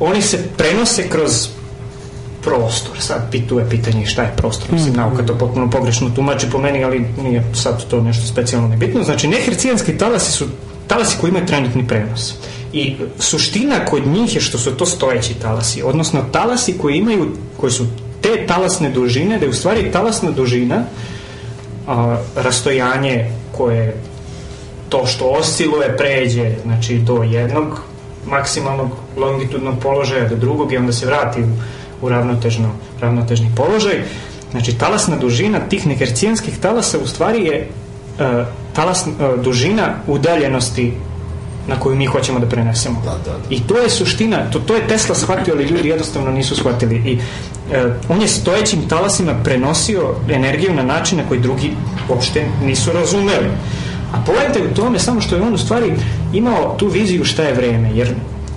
oni se prenose kroz prostor. Sad tu je pitanje šta je prostor. Mislim, nauka to potpuno pogrešno tumači po meni, ali nije sad to nešto specijalno nebitno. Znači, nehercijanski talasi su talasi koji imaju trenutni prenos. I suština kod njih je što su to stojeći talasi, odnosno talasi koji imaju, koji su te talasne dužine, da je u stvari talasna dužina a, rastojanje koje to što osciluje pređe znači do jednog maksimalnog longitudnog položaja do drugog i onda se vrati u, u ravnotežno, ravnotežni položaj. Znači talasna dužina tih nehercijanskih talasa u stvari je uh, talas, uh, dužina udaljenosti na koju mi hoćemo da prenesemo. Da, da, da. I to je suština, to, to je Tesla shvatio, ali ljudi jednostavno nisu shvatili. I e, on je stojećim talasima prenosio energiju na način na koji drugi uopšte nisu razumeli. A pogledajte u tome samo što je on u stvari imao tu viziju šta je vreme, jer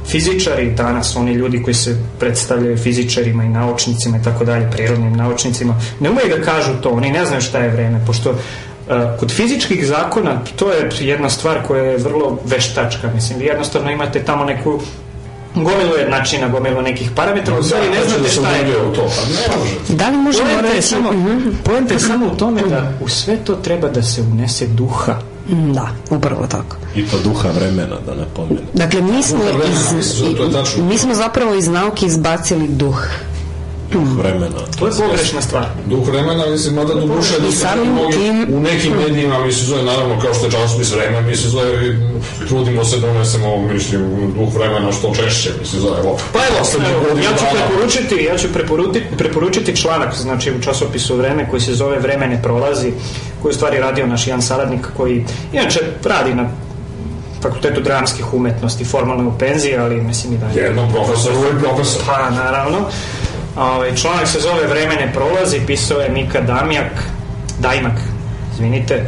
fizičari danas, oni ljudi koji se predstavljaju fizičarima i naučnicima i tako dalje, prirodnim naučnicima, ne umeju da kažu to, oni ne znaju šta je vreme, pošto uh, kod fizičkih zakona to je jedna stvar koja je vrlo veštačka, mislim, vi jednostavno imate tamo neku gomilu jednačina, gomilu nekih parametara, u stvari ne znate šta je u to, pa ne može. Da li možemo Poenta je reći... samo, Mhm. poenta je samo u tome da u sve to treba da se unese duha. Mm, Da, upravo tako. I to duha vremena, da ne pomenem. Dakle, mi smo, iz, mi smo zapravo iz nauke izbacili duh. Duh vremena. To je pogrešna stvar. Duh vremena, mislim, mada do duše I samim tim- u nekim medijima mi se zove, naravno, kao što je časopis vremena, mi se zove, i trudimo se da unesemo, mislim, duh vremena što češće, mislim, zove, evo, Pa evo, evo, ja ću preporučiti, ja ću preporučiti, preporučiti članak, znači u časopisu Vreme koji se zove Vreme ne prolazi, koji je u stvari radio naš jedan saradnik koji inače radi na fakultetu dramskih umetnosti, formalno u penziji, ali mislim i da je Jednom profesoru i profesor. Pa, naravno. Ovaj, članak se zove Vreme ne prolazi, pisao je Mika Damjak, Dajmak, izvinite.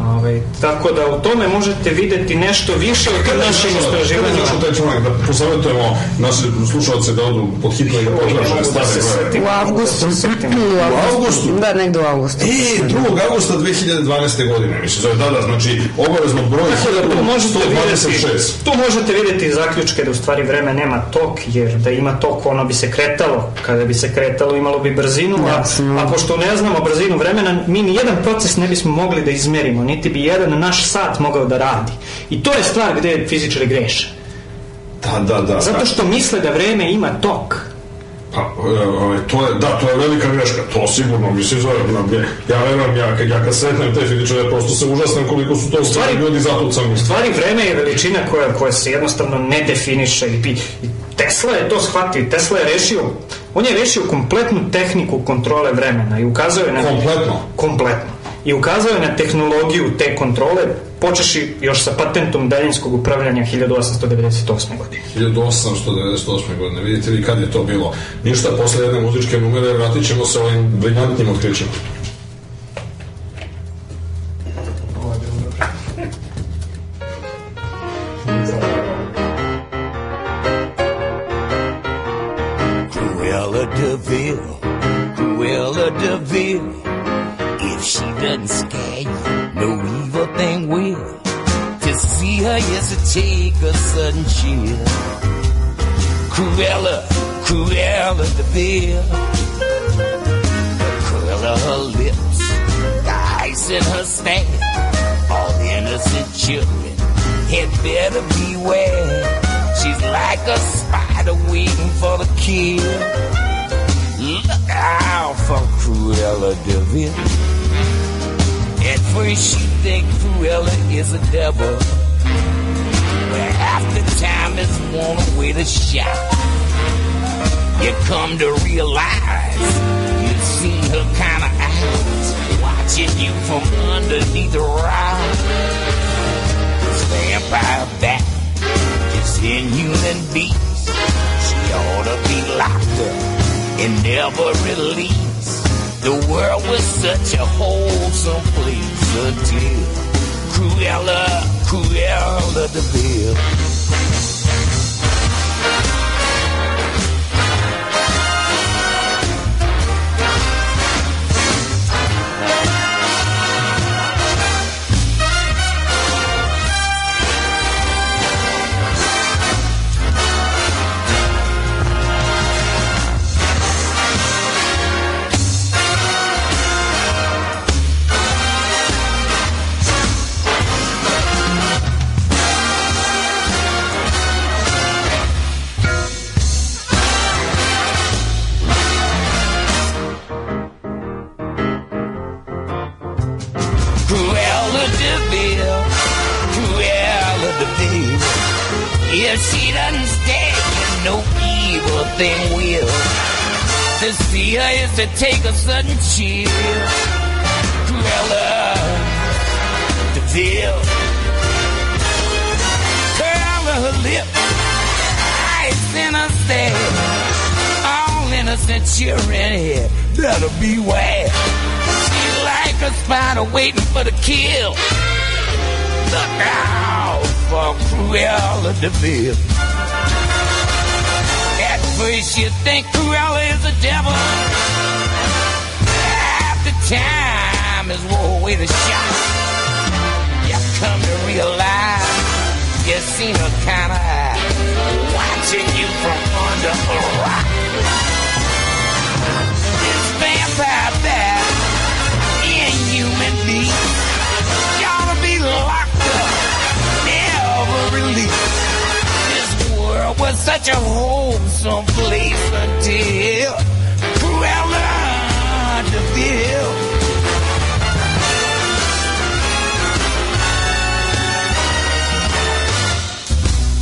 Ovaj, tako da u tome možete videti nešto više od Kada našim Kada istraživanjima. je taj članak, da posavjetujemo naše slušalce da odu pod hitno i da potraže da se. U avgustu. U avgustu? Da, negde u avgustu. E, 2. augusta 2012. godine, mislim, zove, da, da, znači, obavezno broj Tako da tu možete videti, 126. tu možete videti zaključke da u stvari vreme nema tok, jer da ima tok ono bi se kretalo, kada bi se kretalo imalo bi brzinu, a, a pošto ne znamo brzinu vremena, mi ni jedan proces ne bismo mogli da izmerimo, niti bi jedan naš sat mogao da radi. I to je stvar gde fizičari greše. Da, da, da. Zato što misle da vreme ima tok. Pa, ovaj, to je, da, to je velika greška, to sigurno, mislim, zove, ja verujem, ja, kad- ja kad sretnem te fizičare, prosto se užasnem koliko su to stvari Stvari- ljudi zatucani. U stvari vreme je veličina koja, koja se jednostavno ne definiše i, i Tesla je to shvatio Tesla je rešio on je rešio kompletnu tehniku kontrole vremena i ukazao je na Kompletno? kompletno i ukazao je na tehnologiju te kontrole počeši još sa patentom daljinskog upravljanja 1898. godine 1898. godine, vidite vi kad je to bilo. Ništa, posle jedne muzičke numere vratit ćemo se ovim briljantnim otkrićima. To realize you've seen her kind of eyes watching you from underneath the rock. Stand by back, just inhuman beast. She ought to be locked up and never released. The world was such a wholesome All innocent children here better beware. She's like a spider waiting for the kill. Look out for Cruella de Vil. At first you think Cruella is a devil. The time is war way to shot. You come to realize you've seen her kind of eye watching you to rock. Vampire bat, inhuman beast, gotta be locked up, never released. This world was such a wholesome place until Cruella de Vil.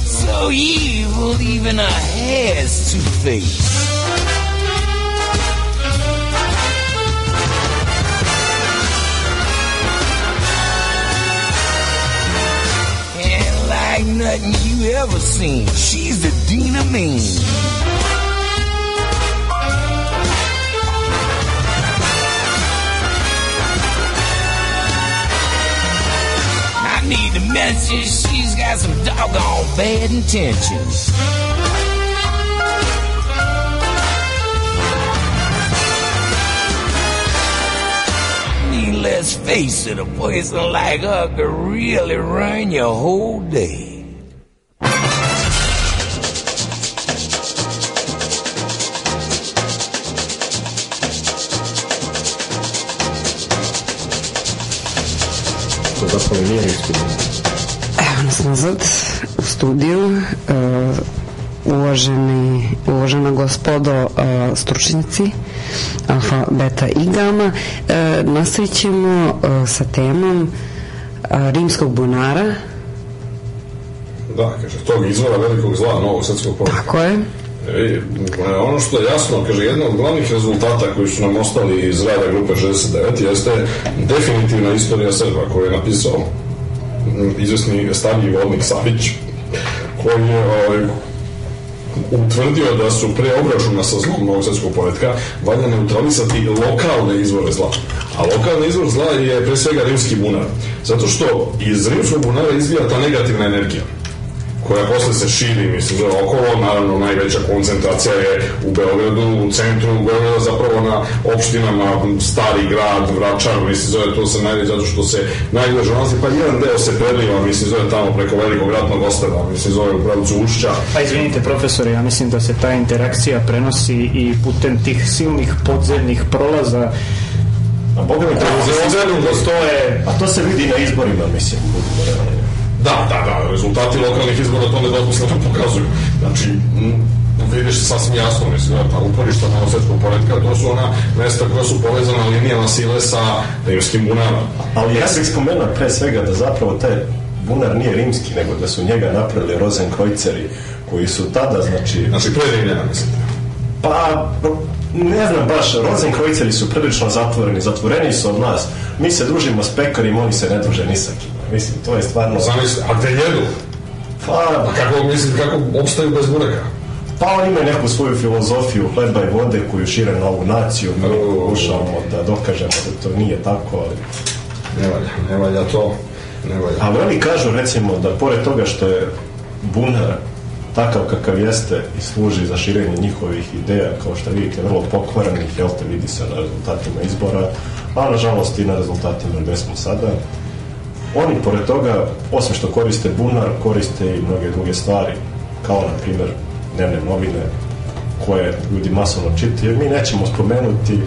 So evil, even a hair's two face. Nothing you ever seen, she's the Dina Mean. I need to mention she's got some doggone bad intentions. Let's face it, a person like her could really ruin your whole day. Evo nas nazad u studiju. E, uvaženi, uvažena gospodo e, stručnjaci alfa, beta i gama. E, nastavit ćemo sa temom rimskog bunara. Da, kaže, tog izvora velikog zla novog svetskog poretka. Tako je. E, ono što je jasno, kaže, jedan od glavnih rezultata koji su nam ostali iz rada grupe 69 jeste definitivna istorija Srba koju je napisao izvesni stariji vodnik Savić koji je ovaj, utvrdio da su pre obračuna sa zlom novog svetskog poretka valja neutralisati lokalne izvore zla. A lokalni izvor zla je pre svega rimski bunar. Zato što iz rimskog bunara izvija ta negativna energija koja posle se širi, mislim, zove okolo, naravno najveća koncentracija je u Beogradu, u centru Beograda, zapravo na opštinama Stari grad, Vračar, mislim, zove to se najveće zato što se najbliže nalazi, pa jedan deo se preliva, mislim, zove tamo preko velikog ratnog ostrava, mislim, zove u pravcu Ušća, Pa izvinite profesore, ja mislim da se ta interakcija prenosi i putem tih silnih podzemnih prolaza A boga mi to Beogradu postoje A to se vidi na izborima, mislim. Da, da, da, rezultati lokalnih izbora to nedvosmisleno pokazuju. Znači, vidiš sasvim jasno, mislim, da, pa uporišta novosvetskog poredka, to su ona mesta koja su povezana linijama sile sa rimskim bunarom. Ali ja bih spomenuo pre svega da zapravo taj bunar nije rimski, nego da su njega napravili Rozenkrojceri, koji su tada, znači, Znači, pre Rimljana, mislim. Pa, ne znam baš, Rozenkrojceri su prilično zatvoreni, zatvoreni su od nas. Mi se družimo s pekarima, oni se ne druže ni sa kim. Mislim, to je stvarno... Zamisli, a gde jedu? Pa, Kako, mislim, kako opstaju bez bureka? pa oni imaju neku svoju filozofiju hleba i vode koju šire na ovu naciju. Mi pokušavamo da dokažemo da to nije tako, ali... Ne valja, ne valja to, ne valja. Ali oni kažu recimo da pored toga što je bunar takav kakav jeste i služi za širenje njihovih ideja, kao što vidite, vrlo pokvarenih, jel te vidi se na rezultatima izbora, a nažalost i na rezultatima gde smo sada. Oni pored toga, osim što koriste bunar, koriste i mnoge druge stvari, kao na primjer dnevne novine koje ljudi masovno čitaju. Mi nećemo spomenuti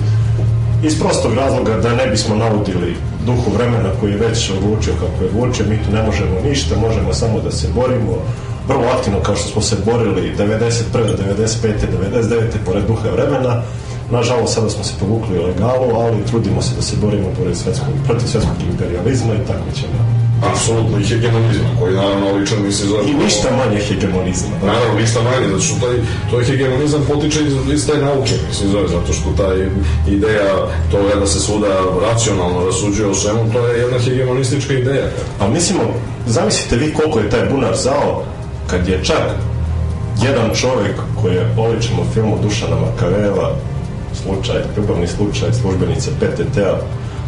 iz prostog razloga da ne bismo naudili duhu vremena koji je već odlučio kako je odlučio, mi tu ne možemo ništa, možemo samo da se borimo vrlo aktivno kao što smo se borili 91. 95. 99. pored duha vremena nažalost sada smo se povukli u legalu ali trudimo se da se borimo pored svetskog, protiv svetskog imperializma i tako ćemo Apsolutno, i hegemonizma, koji naravno ličan mi se zove... i ništa manje hegemonizma Naravno, ništa manje, zato što taj, to hegemonizam potiče iz, iz taj nauke, mislim, zove, zato što taj ideja toga da se svuda racionalno rasuđuje o svemu, to je jedna hegemonistička ideja. A mislimo, zamislite vi koliko je taj bunar zao kad je čak jedan čovjek koji je oličen u filmu Dušana Makaveva, slučaj, ljubavni slučaj službenice PTT-a,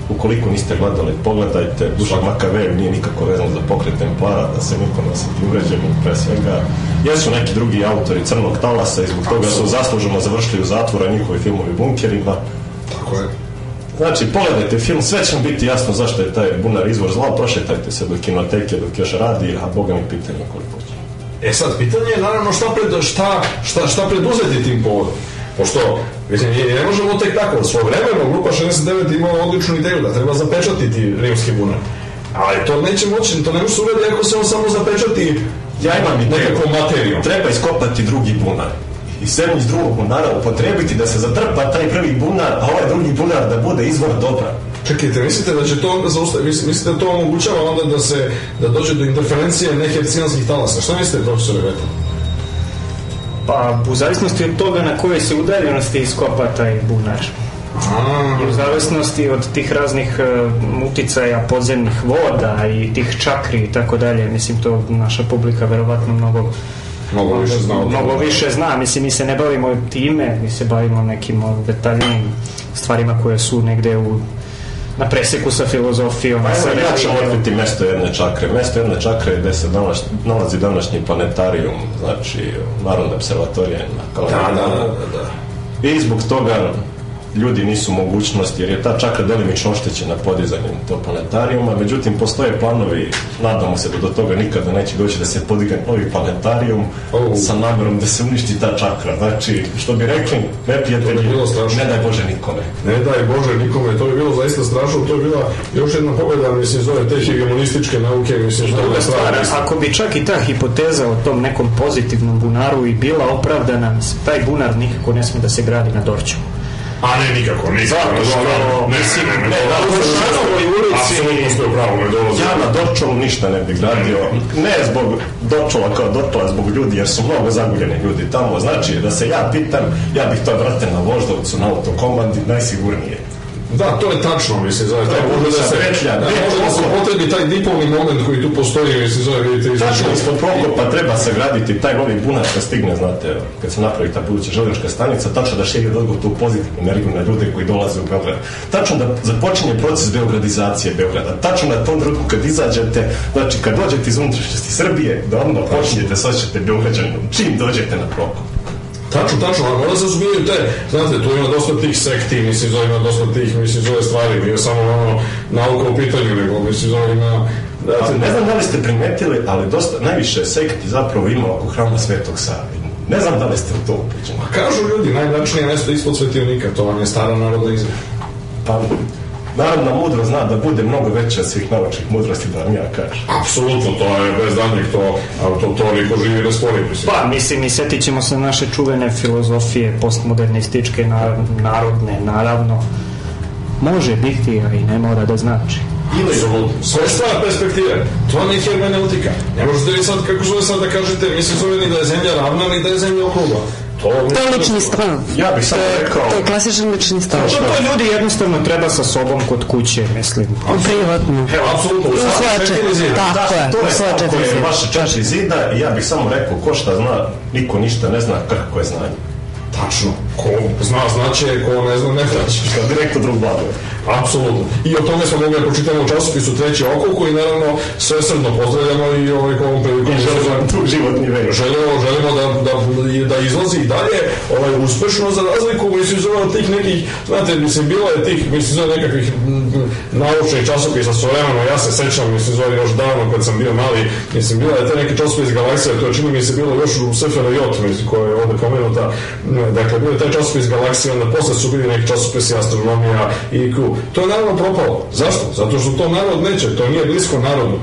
ukoliko niste gledali, pogledajte, Dušan Makavev nije nikako vezan za pokret Templara, da se niko ne osjeti uvređen, pre svega. Jesu neki drugi autori Crnog talasa i zbog toga su zasluženo završili u zatvoru a njihovi filmovi bunkerima. Tako je. Znači, pogledajte film, sve će vam biti jasno zašto je taj bunar izvor zla, prošetajte se do kinoteke dok još radi, a boga mi pitanje koliko će. E sad, pitanje je naravno šta, pred, šta, šta, šta preduzeti tim povodom. Pošto, mislim, ne, ne možemo tek tako, svoje vremeno, grupa 69 imala odličnu ideju da treba zapečatiti rimski bunar. Ali to neće moći, to ne može se uraditi ako se on samo zapečati Ja imam ideju. nekakvom materijom. Treba iskopati drugi bunar. I semu iz drugog bunara upotrebiti da se zatrpa taj prvi bunar, a ovaj drugi bunar da bude izvor dobra. Čekajte, mislite da će to onda zaustaviti, mis- mislite da to omogućava onda da se, da dođe do interferencije nehercijanskih talasa? Šta mislite, profesore Veta? Pa, u zavisnosti od toga na kojoj se udaljenosti iskopa taj bunar. I u zavisnosti od tih raznih e, uticaja podzemnih voda i tih čakri i tako dalje, mislim to naša publika verovatno mnogo Mnogo više zna mnogo više zna, mislim mi se ne bavimo time, mi se bavimo nekim detaljnim stvarima koje su negde u na preseku sa filozofijom, Pa sa ja ću otkriti mesto jedne čakre. Mesto jedne čakre je gde se danas, nalazi današnji planetarijum, znači Narodna observatorija na Kalemegdanu. Da, da, da, da. I zbog toga ljudi nisu u mogućnosti, jer je ta čakra delimično oštećena podizanjem tog planetarijuma, međutim postoje planovi, nadamo se da do toga nikada neće doći da se podigne novi planetarijum Oh. sa namerom da se uništi ta čakra. Znači, što bi rekli, neprijatelji, bi ne daj Bože nikome. Ne daj Bože nikome, to bi bilo zaista strašno, to je bila još jedna pobjeda, mislim, zove te hegemonističke nauke, mislim, što je stvar, ako bi čak i ta hipoteza o tom nekom pozitivnom bunaru i bila opravdana, taj bunar nikako ne sme da se gradi na Dorću. A ne, nikako, nikako. Zato što, ne, ne, ne, ne, ne, ne, Vršačkovoj ulici- Apsolutno ste u pravu, ne dolazi. Ja na Dorčolu ništa ne bi gradio, ne zbog Dorčola kao Dorčola, zbog ljudi, jer su mnogo zaguljeni ljudi tamo. Znači, da se ja pitam, ja bih to vrate na Voždovcu, na autokomandi, najsigurnije. Da, to je tačno, mislim, zove, taj To je može da se, petlja, da, može da se potrebi taj dipolni moment koji tu postoji, mislim, zove, vidite, Tačno, između- ispod Prokopa treba sagraditi taj novi bunar kad stigne, znate, kad se napravi ta buduća željeznička stanica, tačno da širi odgovor tu pozitivnu energiju na ljude koji dolaze u Beograd. Tačno da započinje proces beogradizacije Beograda. Tačno na tom trenutku kad izađete, znači kad dođete iz unutrašnjosti Srbije, da odmah počinjete se osjećate Beograđanom, čim dođete na Prokop. Tačno, tačno, ali mora se razumiju te, znate, tu ima dosta tih sekti, mislim, zove, ima dosta tih, mislim, zove stvari, nije samo ono nauka u pitanju, nego, mislim, zove, ima, Pa, znate, ne znam da li ste primetili, ali dosta, najviše sekti zapravo ima oko hrama Svetog Save. Ne znam da li ste u to upućeni. kažu ljudi, najmračnije mesto ispod svetivnika, to vam je stara narodna izreka. Pa, narodna mudro zna da bude mnogo veća svih naučnih mudrosti, da vam ja kažem. Apsolutno, to je bez danjeg, to, to toliko živi da spori, mislim. Pa, mislim, i setit ćemo se naše čuvene filozofije postmodernističke, na, narodne, naravno. Može biti, a i ne mora da znači. Apsolutno. Sve je stvar perspektive. To nije hermeneutika. Ne možete vi sad, kako zove sad da kažete, mislim zove ni da je zemlja ravna, ni da je zemlja okrugla. To, To je lični stav. Ja bih samo rekao- To je klasičan lični stav. To, to ljudi jednostavno treba sa sobom kod kuće, mislim. Privatno. Evo, apsolutno, u svoje četiri zida. Tako je, to u je svoje četiri zida. vaše četiri zida i ja bih samo rekao ko šta zna, niko ništa ne zna kako je znanje. Tačno. Ko zna, znaće, ko ne zna, ne znaće. Šta direktno drug blago. Apsolutno. I o tome smo mogli da pročitamo u časopisu Treći oko, koji naravno sve srdno pozdravljamo i ovaj ovom prilikom želimo tu životni već. želimo, želimo da, da, da izlazi i dalje ovaj, uspešno za razliku mislim zove od tih nekih znate mislim bilo je tih mislim zove nekakvih naučnih časopisa s vremenom ja se sećam mislim zove još davno kad sam bio mali mislim bila je te neki časopis iz galaksije to čini mi se bilo još u SFRJ mislim koja je ovde pomenuta. Dakle bio je taj časopis galaksije onda posle su bili neki časopisi astronomija i IQ to je naravno propalo. Zašto? zato što to narod neće to nije blisko narodu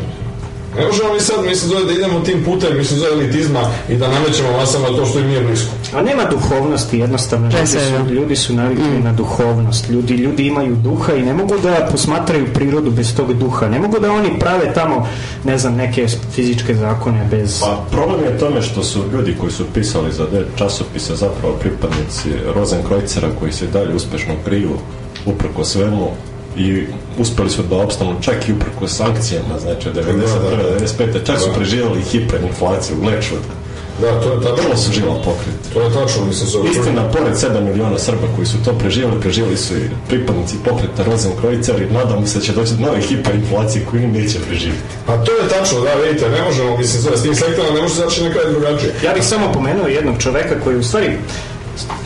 ne možemo mi sad, mislim, zove da idemo tim putem, mislim, zove elitizma i da namećemo masama to što im nije blisko. A nema duhovnosti, jednostavno. Ljudi su, ljudi su navikli na duhovnost. Ljudi, ljudi imaju duha i ne mogu da posmatraju prirodu bez tog duha. Ne mogu da oni prave tamo, ne znam, neke fizičke zakone bez... Pa problem je tome što su ljudi koji su pisali za časopise zapravo pripadnici Rozenkreuzera koji se dalje uspešno kriju uprko svemu i uspeli su da opstanu čak i uprko sankcijama, znači 91. 95. čak su preživjeli hiperinflaciju, gleču. Da, to je tačno. Vrlo su živa pokret. To je tačno, mislim, zove. Istina, pored 7 miliona Srba koji su to preživjeli, preživjeli su i pripadnici pokreta Rozenkreuzer i nadamo se da će doći do nove hiperinflacije koju oni neće preživjeti. A to je tačno, da, vidite, ne možemo, mislim, zove, s tim sektorima ne može zaći na kraj drugačije. Ja bih samo pomenuo jednog čoveka koji u stvari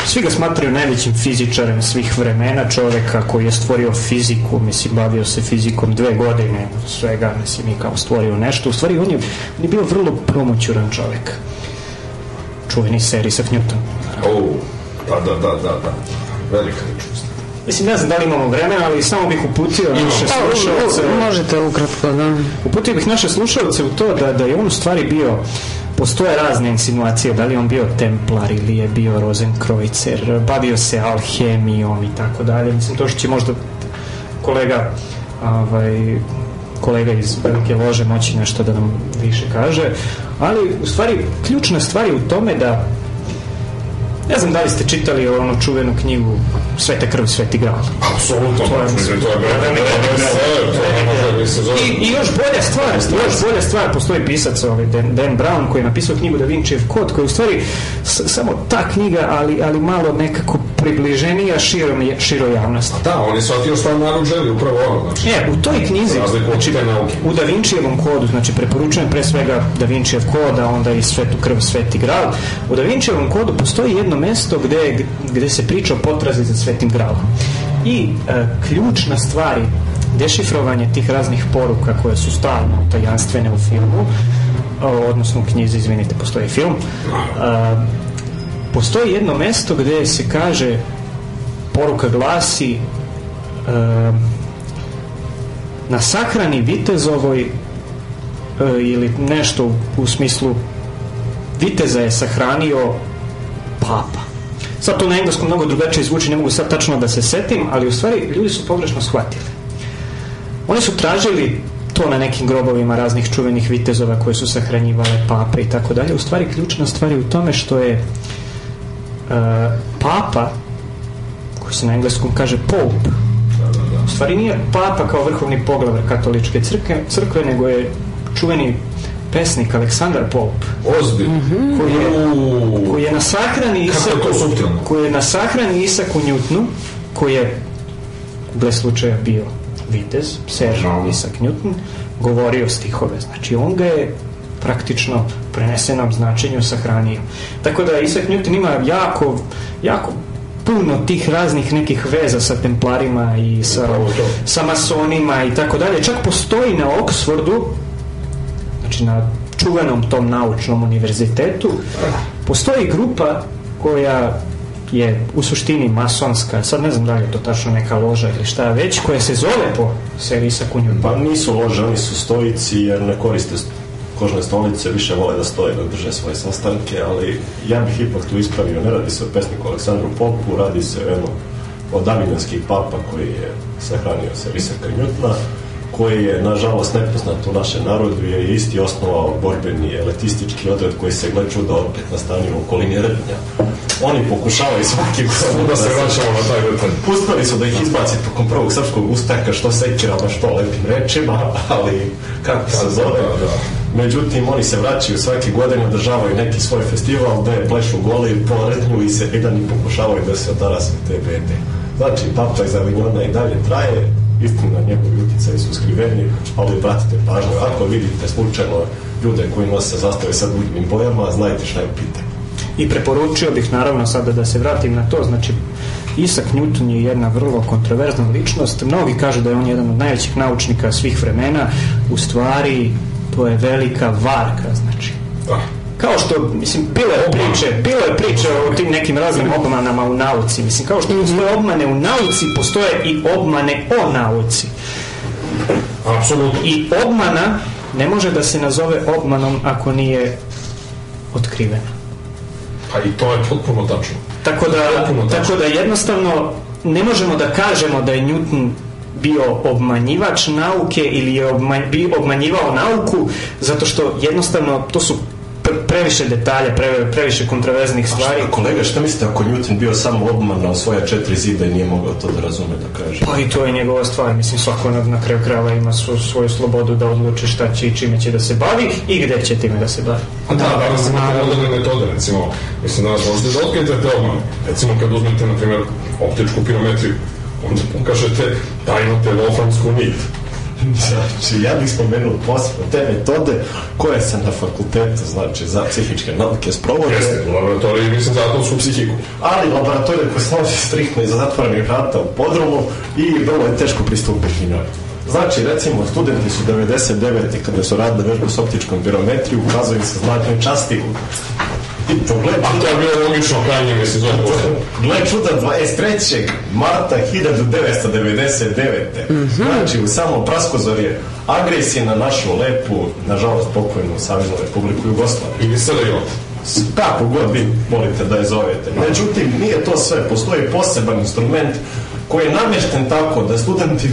svi ga smatraju najvećim fizičarem svih vremena, čoveka koji je stvorio fiziku, mislim, bavio se fizikom dve godine, od svega, mislim, i kao stvorio nešto. U stvari, on je, on je bio vrlo promoćuran čovek. Čuveni Sir Isaac Newton. O, da, da, da, da, da. Velika ličnost. Mislim, ne znam da li imamo vremena, ali samo bih uputio naše Pa, slušalce. možete ukratko, da. Uputio bih naše slušalce u to da, da je on u stvari bio postoje razne insinuacije da li on bio templar ili je bio Rosenkreuzer bavio se alhemijom i tako dalje. Mislim to što će možda kolega ovaj, kolega iz velike lože moći nešto da nam više kaže. Ali u stvari ključna stvar je u tome da ne znam da li ste čitali onu čuvenu knjigu Sveta krv, Sveti gral Apsolutno, To je- mislim, to je. I, I još bolja stvar, još bolja stvar, postoji pisac ovaj, Dan, Dan Brown koji je napisao knjigu Da Vincijev kod, koja je u stvari samo ta knjiga, ali, ali malo nekako približenija širom, široj javnosti. Da, on je shvatio šta narod želi, upravo ono, znači. E, u toj knjizi, znači, u Da Vincijevom kodu, znači preporučujem pre svega Da Vincijev kod, a onda i Svetu krv, Sveti gral. U Da Vincijevom kodu postoji jedno mesto gde, gde se priča o potrazi za Svetim gralom. I e, ključna stvari dešifrovanje tih raznih poruka koje su stalno tajanstvene u filmu, odnosno u knjizi, izvinite, postoji film, a, postoji jedno mesto gde se kaže poruka glasi e, na sahrani Vitezovoj e, ili nešto u smislu Viteza je sahranio papa. Sad to na engleskom mnogo drugačije zvuči, ne mogu sad tačno da se setim, ali u stvari ljudi su pogrešno shvatili. Oni su tražili to na nekim grobovima raznih čuvenih vitezova koje su sahranjivale pape i tako dalje. U stvari ključna stvar je u tome što je e, papa koji se na engleskom kaže pope u stvari nije papa kao vrhovni poglavar katoličke crkve, crkve nego je čuveni pesnik Aleksandar Pope Ozbiljno. koji je, Uuu. koji je na sahrani je Isaku suptilno. koji je na sahrani Isaku Newtonu koji je gle slučaja bio vitez, Serge No. Isak Newton govorio stihove, znači on ga je praktično prenesenom značenju sahranio. Tako da Isak Newton ima jako, jako puno tih raznih nekih veza sa templarima i sa, sa masonima i tako dalje. Čak postoji na Oxfordu znači na čuvenom tom naučnom univerzitetu postoji grupa koja je u suštini masonska, sad ne znam da li je to tačno neka loža ili šta već, koja se zove po Servisa Kunju. Pa nisu lože, oni su stojici jer ne koriste st- kožne stolice, više vole da stoje dok drže svoje sastanke, ali ja bih ipak tu ispravio, ne radi se o pesniku Aleksandru Popu, radi se o jednom od Avignonskih papa koji je sahranio se Visaka Njutna, koji je, nažalost, nepoznat u našem narodu, je isti osnovao borbeni elitistički odred koji se gle čuda opet nastanio u okolini Rbnja. Oni pokušavaju svaki godin Da se vraćamo na taj detalj. Pustili su da ih izbaci tokom prvog srpskog ustanka što sekirama, što lepim rečima, ali kako se zove. Da, da. Međutim, oni se vraćaju svake godine, održavaju neki svoj festival gde plešu goli po rednju i se jedan i pokušavaju da se otarase te bede. Znači, papa iz Avignona i dalje traje, istina, njegovi utjecaj su skriveni, ali pratite pažnju. Ako vidite slučajno ljude koji nose zastave sa dugim bojama, znajte šta je u pitanju. I preporučio bih naravno sada da se vratim na to, znači Isak Newton je jedna vrlo kontroverzna ličnost. Mnogi kažu da je on jedan od najvećih naučnika svih vremena. U stvari, to je velika varka, znači. Da. Kao što, mislim, bilo je priče, bilo je priče o tim nekim raznim obmanama u nauci. Mislim, kao što postoje obmane u nauci, postoje i obmane o nauci. Apsolutno. I obmana ne može da se nazove obmanom ako nije otkrivena. Pa i to je potpuno tačno. Tako da, Potpuno tačno. tako da jednostavno ne možemo da kažemo da je Newton bio obmanjivač nauke ili je obmanj, bio obmanjivao nauku zato što jednostavno to su previše detalja, pre, previše kontroverznih stvari. A kolega, šta mislite ako Newton bio samo obman svoja četiri zida i nije mogao to da razume da kaže? Pa i to je njegova stvar, mislim svako na, na kraju krajeva ima svu, svoju slobodu da odluči šta će i čime će da se bavi i gde će time da se bavi. A da, danas imate moderne metode, recimo, mislim, danas možete da otkrijete te obmane. Recimo, kad uzmete, na primjer, optičku pirometriju, onda pokažete da imate wolframsku nit. Znači, ja bih spomenuo posebno te metode koje se na fakultetu, znači, za psihičke nauke sprovode. Jeste, u laboratoriji, mislim, za atomsku psihiku. ali laboratorija koja se nalazi striktno iza zatvorenih vrata u podrumu i vrlo je teško pristupiti njoj. Znači, recimo, studenti su 99. kada su radili vežbu s optičkom birometriju, ukazuju se znakne časti. I to gle A to je bilo logično krajnje, mislim, zove postoje. Gle čuda 23. marta 1999. Znači u samo praskozorje agresije na našu lepu, nažalost pokojnu Saveznu Republiku Jugoslaviju. Ili sada i on. Kako god vi volite da je zovete. Međutim, nije to sve. Postoji poseban instrument koji je namješten tako da studenti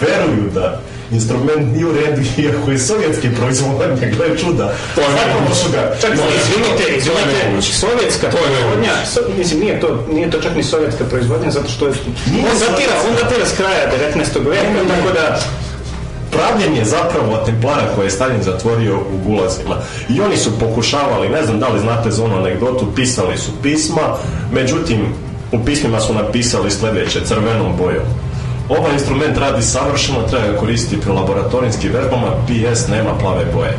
veruju da instrument nije u redu iako je sovjetski proizvodnje, gle čuda. To je su ga... Čak, izvinite, je izvinite, nemoguće. sovjetska To je proizvodnja, so, mislim, nije to, nije to čak ni sovjetska proizvodnja, zato što je, on datira, on datira s kraja 19. veka, tako da, pravljenje zapravo templara koje je Stalin zatvorio u gulazima. I oni su pokušavali, ne znam da li znate za onu anegdotu, pisali su pisma, međutim, u pismima su napisali sljedeće, crvenom bojom. Ovaj instrument radi savršeno, treba ga koristiti pri laboratorijskim vežbama, PS nema plave boje.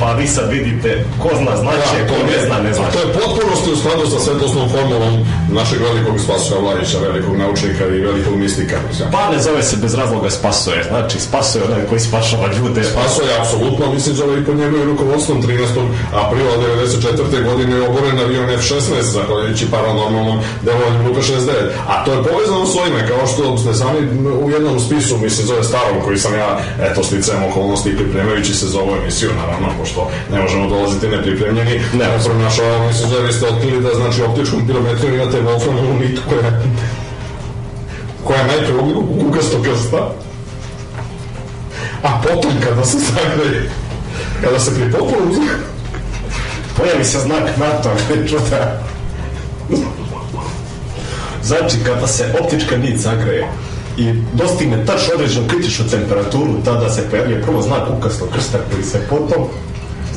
Pa vi sad vidite, ko zna znače, ko ne zna ne A znači. to je potpunosti u skladu sa svetlosnom formulom našeg velikog Spasoja Vladića, velikog naučnika i velikog mistika. Pa ne zove se bez razloga spasoje, znači spasoje onaj koji spašava ljude. Spaso je apsolutno, mislim, zove i pod njegovim rukovodstvom 13. aprila 1994. godine je oboren avion F-16, zahvaljujući paranormalnom delovanju Luka 69. A to je povezano s ovime, kao što ste sami u jednom spisu, mislim, zove starom, koji sam ja, eto, sticajem okolnosti i pripremajući se za ovu emisiju, naravno, pošto ne možemo dolaziti nepripremljeni, ne, pronašao, mislim, zove, vi ste otkrili da, znači, optičkom kilometrijom imate Wolframovu nit koja koja je najpre u kukasto krsta, a potom kada se zagreje, kada se pri potpunom zagreje, Pojavi se znak NATO, čuda. Znači, kada se optička nit zagreje i dostigne tačno određenu kritičnu temperaturu, tada se pojavlja prvo znak ukasnog krsta koji se potom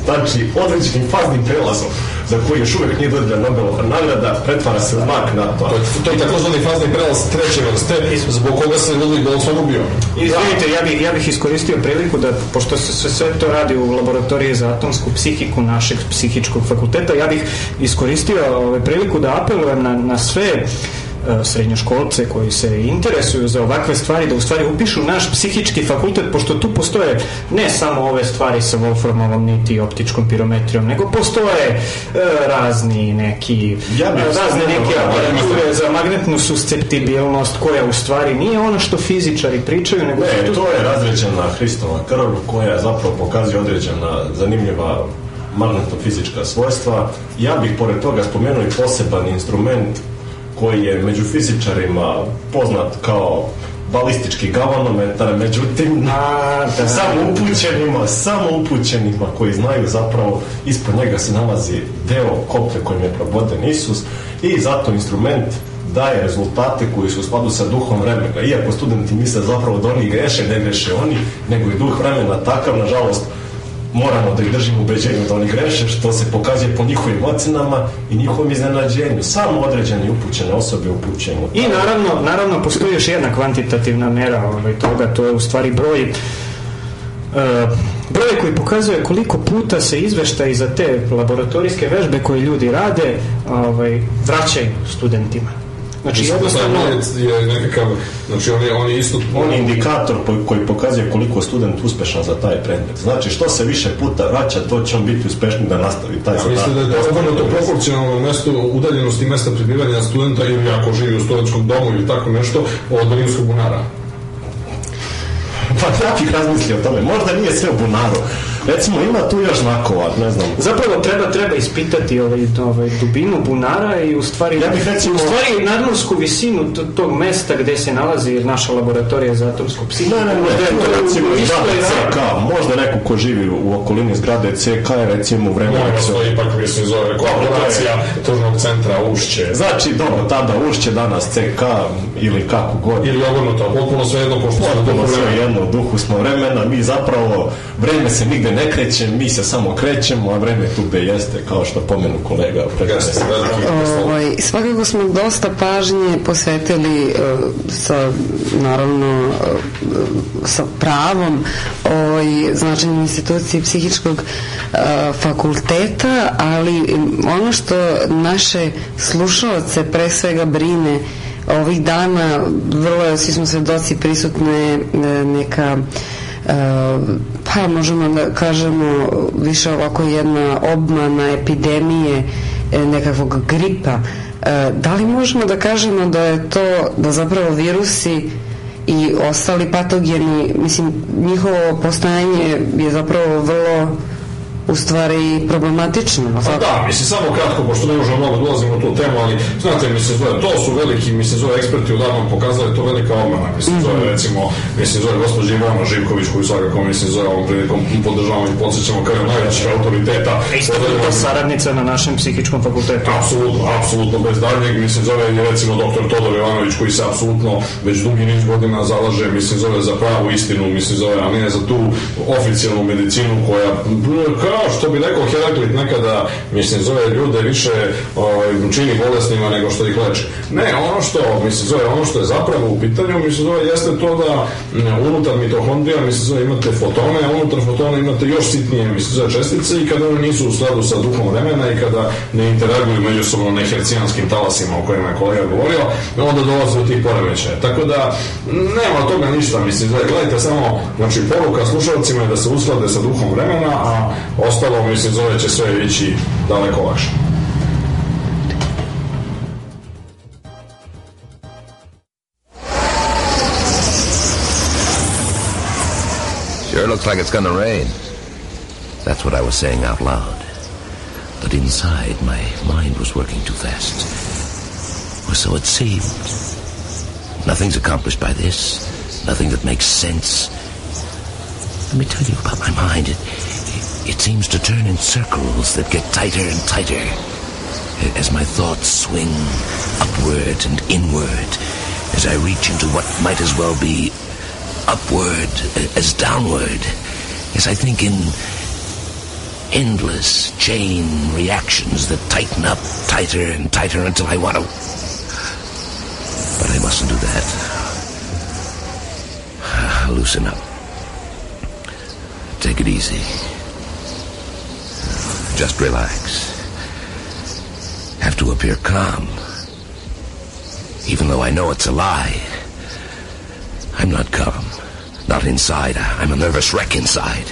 znači određenim faznim prelazom za koji još uvijek nije dodijeljena Nobelova nagrada, pretvara se u znak NATO. to je, to je takozvani fazni prelaz treće vrste, zbog koga se Ludwig Boltzmann ubio. izvinite, ja bih, ja bih iskoristio priliku da, pošto se sve, sve to radi u laboratoriji za atomsku psihiku našeg psihičkog fakulteta, ja bih iskoristio ovaj, priliku da apelujem na, na sve srednjoškolce koji se interesuju za ovakve stvari, da u stvari upišu naš psihički fakultet, pošto tu postoje ne samo ove stvari sa Wolframovom niti optičkom pirometrijom, nego postoje e, razni neki Ja bih razne neke aparature za magnetnu susceptibilnost koja u stvari nije ono što fizičari pričaju, nego Ne, to to je razređena Hristova krv koja zapravo pokazuje određena zanimljiva magnetno-fizička svojstva. Ja bih pored toga spomenuo i poseban instrument koji je među fizičarima poznat kao balistički galvanometar, međutim, A, da. samo upućenima, samo upućenima koji znaju zapravo ispod njega se nalazi deo koplje kojim je proboden Isus i zato instrument daje rezultate koji su u skladu sa duhom vremena. Iako studenti misle zapravo da oni greše, ne greše oni, nego i duh vremena takav, nažalost, moramo da ih držimo ubeđenju da oni greše, što se pokazuje po njihovim ocenama i njihovom iznenađenju. Samo određene upućene osobe upućenju. I naravno, naravno postoji još jedna kvantitativna mera ovaj, toga, to je u stvari broj e, broj koji pokazuje koliko puta se izveštaji za te laboratorijske vežbe koje ljudi rade ovaj, vraćaju studentima. Znači jednostavno je nekakav, znači on je, on je isto... On je indikator po- koji pokazuje koliko je student uspešan za taj predmet. Znači, što se više puta vraća, to će on biti uspešniji da nastavi taj Ja zadatak. mislim da je to obrnuto proporcionalno mesto udaljenosti mesta prebivanja studenta ili ako živi u studentskom domu ili tako nešto od rimskog bunara. Pa ja bih razmislio o tome. Možda nije sve u bunaru. Recimo, ima tu još znakova, ne znam. Zapravo treba treba ispitati ovaj, ovaj dubinu bunara i u stvari Ja bih recimo- u stvari nadmorsku visinu to- tog mesta gde se nalazi naša laboratorija za atomsku psihiku. Ne, ne, ne, Možda je to recimo u zgrade ravni. CK. Možda neko ko živi u okolini zgrade CK je recimo u vremenu... Vas, to ipak mislim zove kooperacija tržnog centra Ušće. Znači, dobro, tada ušće danas CK ili kako god. Ili obrnuto, potpuno svejedno, pošto se na Potpuno to sve vreme. jedno, u duhu smo vremena, mi zapravo, vreme se nigde ne kreće, mi se samo krećemo, a vreme tu gde jeste, kao što pomenu kolega. Jeste, veliki poslov. Ovaj, svakako smo dosta pažnje posvetili e, sa naravno e, sa pravom o značajnoj instituciji psihičkog a, fakulteta, ali ono što naše slušalce pre svega brine ovih dana, vrlo svi smo svedoci prisutne e, neka e, pa možemo da kažemo više ovako jedna obmana epidemije e, nekakvog gripa. Da li možemo da kažemo da je to da zapravo virusi i ostali patogeni mislim njihovo postojanje je zapravo vrlo u stvari problematično. Pa da, mislim, samo kratko, pošto ne možemo mnogo dolazimo u tu temu, ali znate, mislim, zove, to su veliki, mislim, zove eksperti odavno pokazali to velika obmana, mislim, zove, mm -hmm. recimo, mislim, zove gospođa Ivana Živković, koju svakako, mislim, zove ovom prilikom podržavamo i podsjećamo kao najvećih autoriteta. Isto je to saradnica na našem psihičkom fakultetu. Apsolutno, apsolutno, bez daljnjeg, mislim, zove je recimo doktor Todor Jovanović, koji se apsolutno već dugi niz godina zalaže, mislim, zove za pravu istinu, mislim, zove, a ne za tu oficijalnu medicinu koja, kao što bi rekao Heraklit nekada, mislim, zove ljude više ovaj, čini bolesnima nego što ih leče. Ne, ono što, mislim, zove, ono što je zapravo u pitanju, mislim, zove, jeste to da unutar mitohondrija, mislim, zove, imate fotone, a unutar fotona imate još sitnije, mislim, zove, čestice i kada one nisu u skladu sa duhom vremena i kada ne interaguju međusobno na hercijanskim talasima o kojima je kolega govorio, onda dolaze do tih poremećaja. Tako da, nema toga ništa, mislim, zove, gledajte samo, znači, poruka slušalcima je da se usklade sa duhom vremena, a ostalo, zove će sve ići daleko lakše. Sure looks like it's gonna rain. That's what I was saying out loud. But inside, my mind was working too fast. Or so it seemed. Nothing's accomplished by this. Nothing that makes sense. Let me tell you about my mind. It, it seems to turn in circles that get tighter and tighter as my thoughts swing upward and inward as I reach into what might as well be upward as downward as I think in endless chain reactions that tighten up tighter and tighter until I want to. But I mustn't do that. I'll Loosen up. Take it easy. Just relax. Have to appear calm. Even though I know it's a lie. I'm not calm. Not inside. I'm a nervous wreck inside.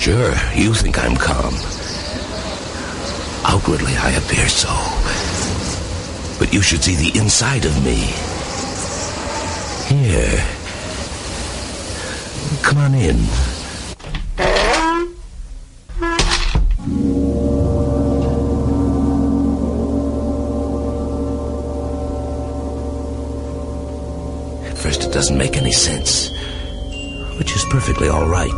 Sure, you think I'm calm. Outwardly, I appear so. But you should see the inside of me. Here. Come on in. Doesn't make any sense, which is perfectly all right.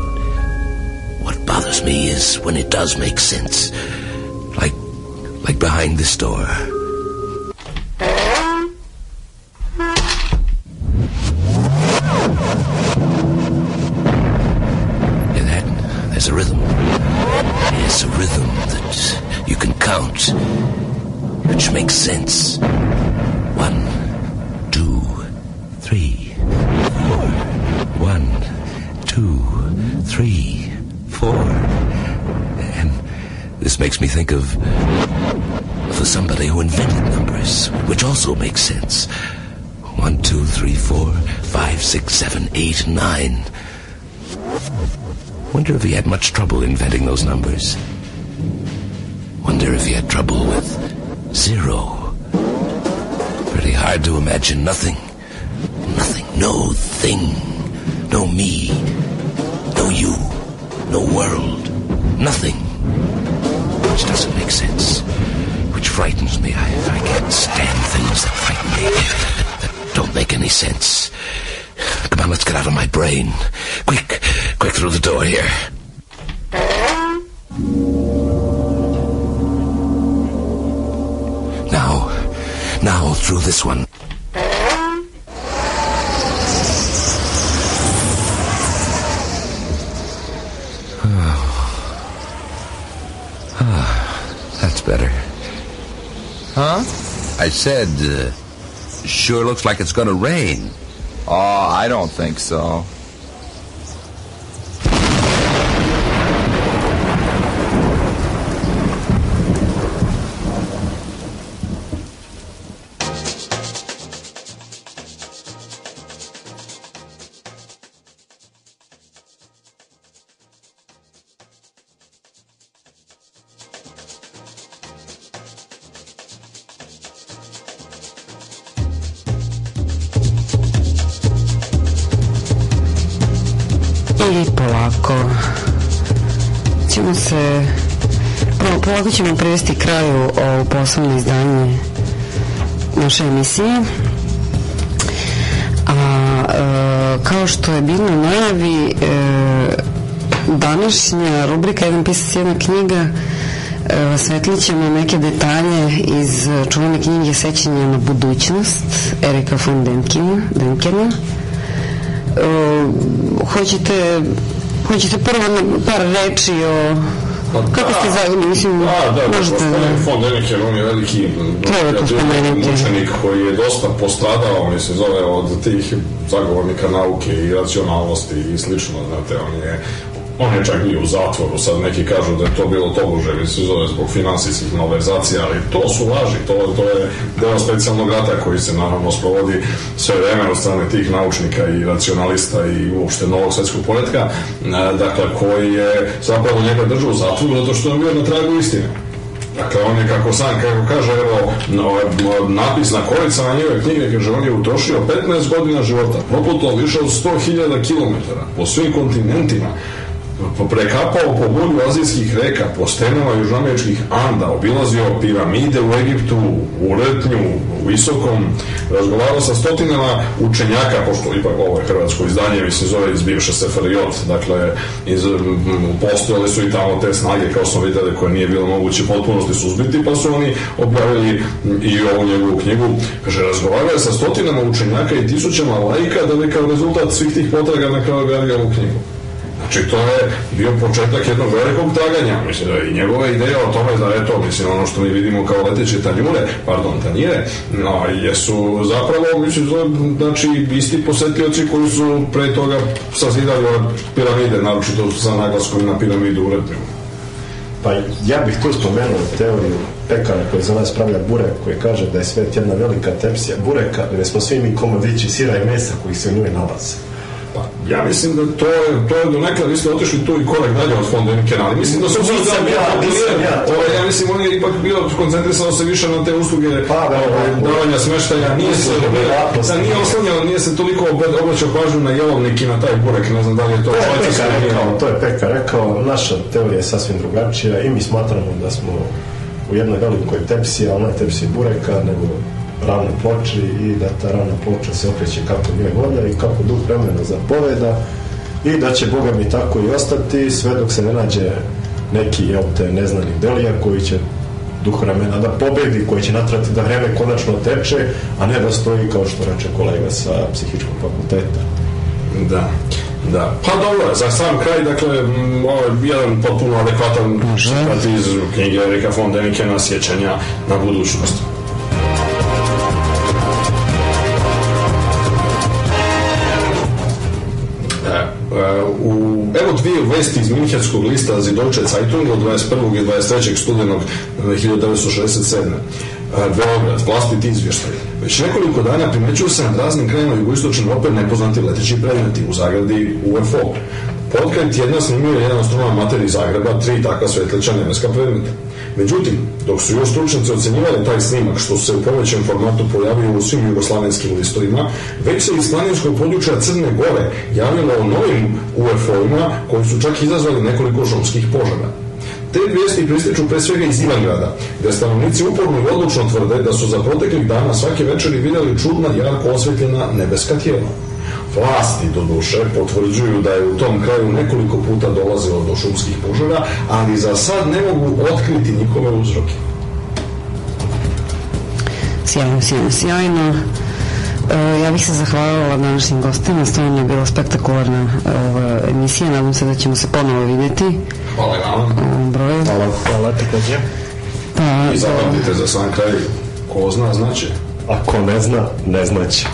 What bothers me is when it does make sense, like like behind this door. Makes sense. One, two, three, four, five, six, seven, eight, nine. Wonder if he had much trouble inventing those numbers. Wonder if he had trouble with zero. Pretty hard to imagine nothing. Nothing. No thing. No me. No you. No world. Nothing. Which doesn't make sense. Frightens me. I, I can't stand things that frighten me. That don't make any sense. Come on, let's get out of my brain. Quick, quick through the door here. Now, now through this one. I said, uh, sure looks like it's gonna rain. Oh, I don't think so. Naše emisije. A e, kao što je bilo najavi, e, današnja rubrika Jedan pisac, jedna knjiga e, osvetlit ćemo neke detalje iz čuvene knjige Sećanja na budućnost Erika von Denkina. E, hoćete, hoćete prvo par reči o kako ste zajedno, mislim, Da, da, da, možete... gospodin von Deniken, on je veliki Treba to spomenuti. mučenik koji je dosta postradao, mislim, zove od tih zagovornika nauke i racionalnosti i slično, znate, on je on je čak bio u zatvoru, sad neki kažu da je to bilo tobože, mislim, zove zbog finansijskih malverzacija, ali to su laži, to, to je deo specijalnog rata koji se naravno sprovodi sve vreme od strane tih naučnika i racionalista i uopšte novog svetskog poretka, e, dakle, koji je zapravo njega držao u zatvoru zato što je bio na tragu istine. Dakle, on je, kako sam, kako kaže, evo, no, ovaj, napisna korica na njegove knjige, kaže, on je utrošio 15 godina života, proputao više od 100.000 km po svim kontinentima, prekapao po bulju azijskih reka, po stenama južnoameričkih Anda, obilazio piramide u Egiptu, u Rtnju, u Visokom, razgovarao sa stotinama učenjaka, pošto ipak ovo je hrvatsko izdanje, mislim zove iz bivše SFRJ, dakle, iz, postojale su i tamo te snage, kao smo videli, koje nije bilo moguće u potpunosti suzbiti, pa su oni objavili i ovu njegovu knjigu. Kaže, razgovarao je sa stotinama učenjaka i tisućama laika da bi kao rezultat svih tih potraga na kraju objavio ovu knjigu. Znači, to je bio početak jednog velikog traganja. Mislim da i njegova ideja o tome da je to, mislim, ono što mi vidimo kao leteće tanjure, pardon, tanjire, no, jesu zapravo, mislim, znači, isti posetioci koji su pre toga sazidali ove piramide, naročito sa naglaskom na piramidu u. Pa ja bih tu spomenuo teoriju pekara koji za nas pravlja burek, koji kaže da je svet jedna velika tepsija bureka, gde smo svi mi komadići sira i mesa koji se u njoj nalaze. Pa, ja mislim da to je, to je do nekada, vi ste otišli tu i korak dalje od fonda Denikena, ali mislim da su Nisam da ja, nisam ja, Ovaj, ja mislim, on je ipak bio koncentrisao se više na te usluge Pa, da, ovaj, da, da. davanja smeštaja, nije se, Vjerojatno da nije oslanjao, nije se toliko obraćao pažnju na jelovnik i na taj burek, ne znam da li je to To je Peka rekao, to je Peka rekao, naša teorija je sasvim drugačija i mi smatramo da smo u jednoj velikoj tepsiji, a ona je tepsija bureka, nego ravne ploči i da ta ravna ploča se okreće kako njoj volja i kako duh vremena zapoveda i da će Boga mi tako i ostati sve dok se ne nađe neki, jel te, neznani delija koji će duh vremena da pobedi, koji će natrati da vreme konačno teče, a ne da stoji kao što reče kolega sa psihičkog fakulteta. Da. Da. Pa dobro, za sam kraj, dakle, ovo je jedan potpuno adekvatan citat iz knjige Erika von Denikena Sjećanja na budućnost. Evo dvije vesti iz Minhenskog lista Zidojče Zeitung od 21. i 23. studenog e, 1967. E, Beograd, vlastiti izvještaj. Već nekoliko dana primećuju se nad raznim krajima jugoistočne Europe nepoznati leteći predmeti u zagradi UFO. Potkraj tjedna snimio je jedan astronom amater iz Zagreba tri takva svetleća nebeska predmeta. Međutim, dok su još stručnjaci ocenjivali taj snimak, što se u povećem formatu pojavio u svim jugoslavenskim listovima, već se iz planinskog područja Crne Gore javilo o novim UFO-ima koji su čak izazvali nekoliko šumskih požara. Te vijesti prističu pre svega iz Ivangrada, gde stanovnici uporno i odlučno tvrde da su za proteklih dana svake večeri vidjeli čudna, jarko osvetljena nebeska tijela. Vlasti, do duše, potvrđuju da je u tom kraju nekoliko puta dolazilo do šumskih požara, ali za sad ne mogu otkriti njihove uzroke. Sjajno, sjajno, sjajno. E, ja bih se zahvalila današnjim gostima, stvarno je bila spektakularna ova emisija, nadam se da ćemo se ponovo vidjeti Hvala i vama. u ovom broju. Hvala, hvala takođe. Pa, I zapamtite za sam kraj, ko zna, znaće. Ako ne zna, ne znaće.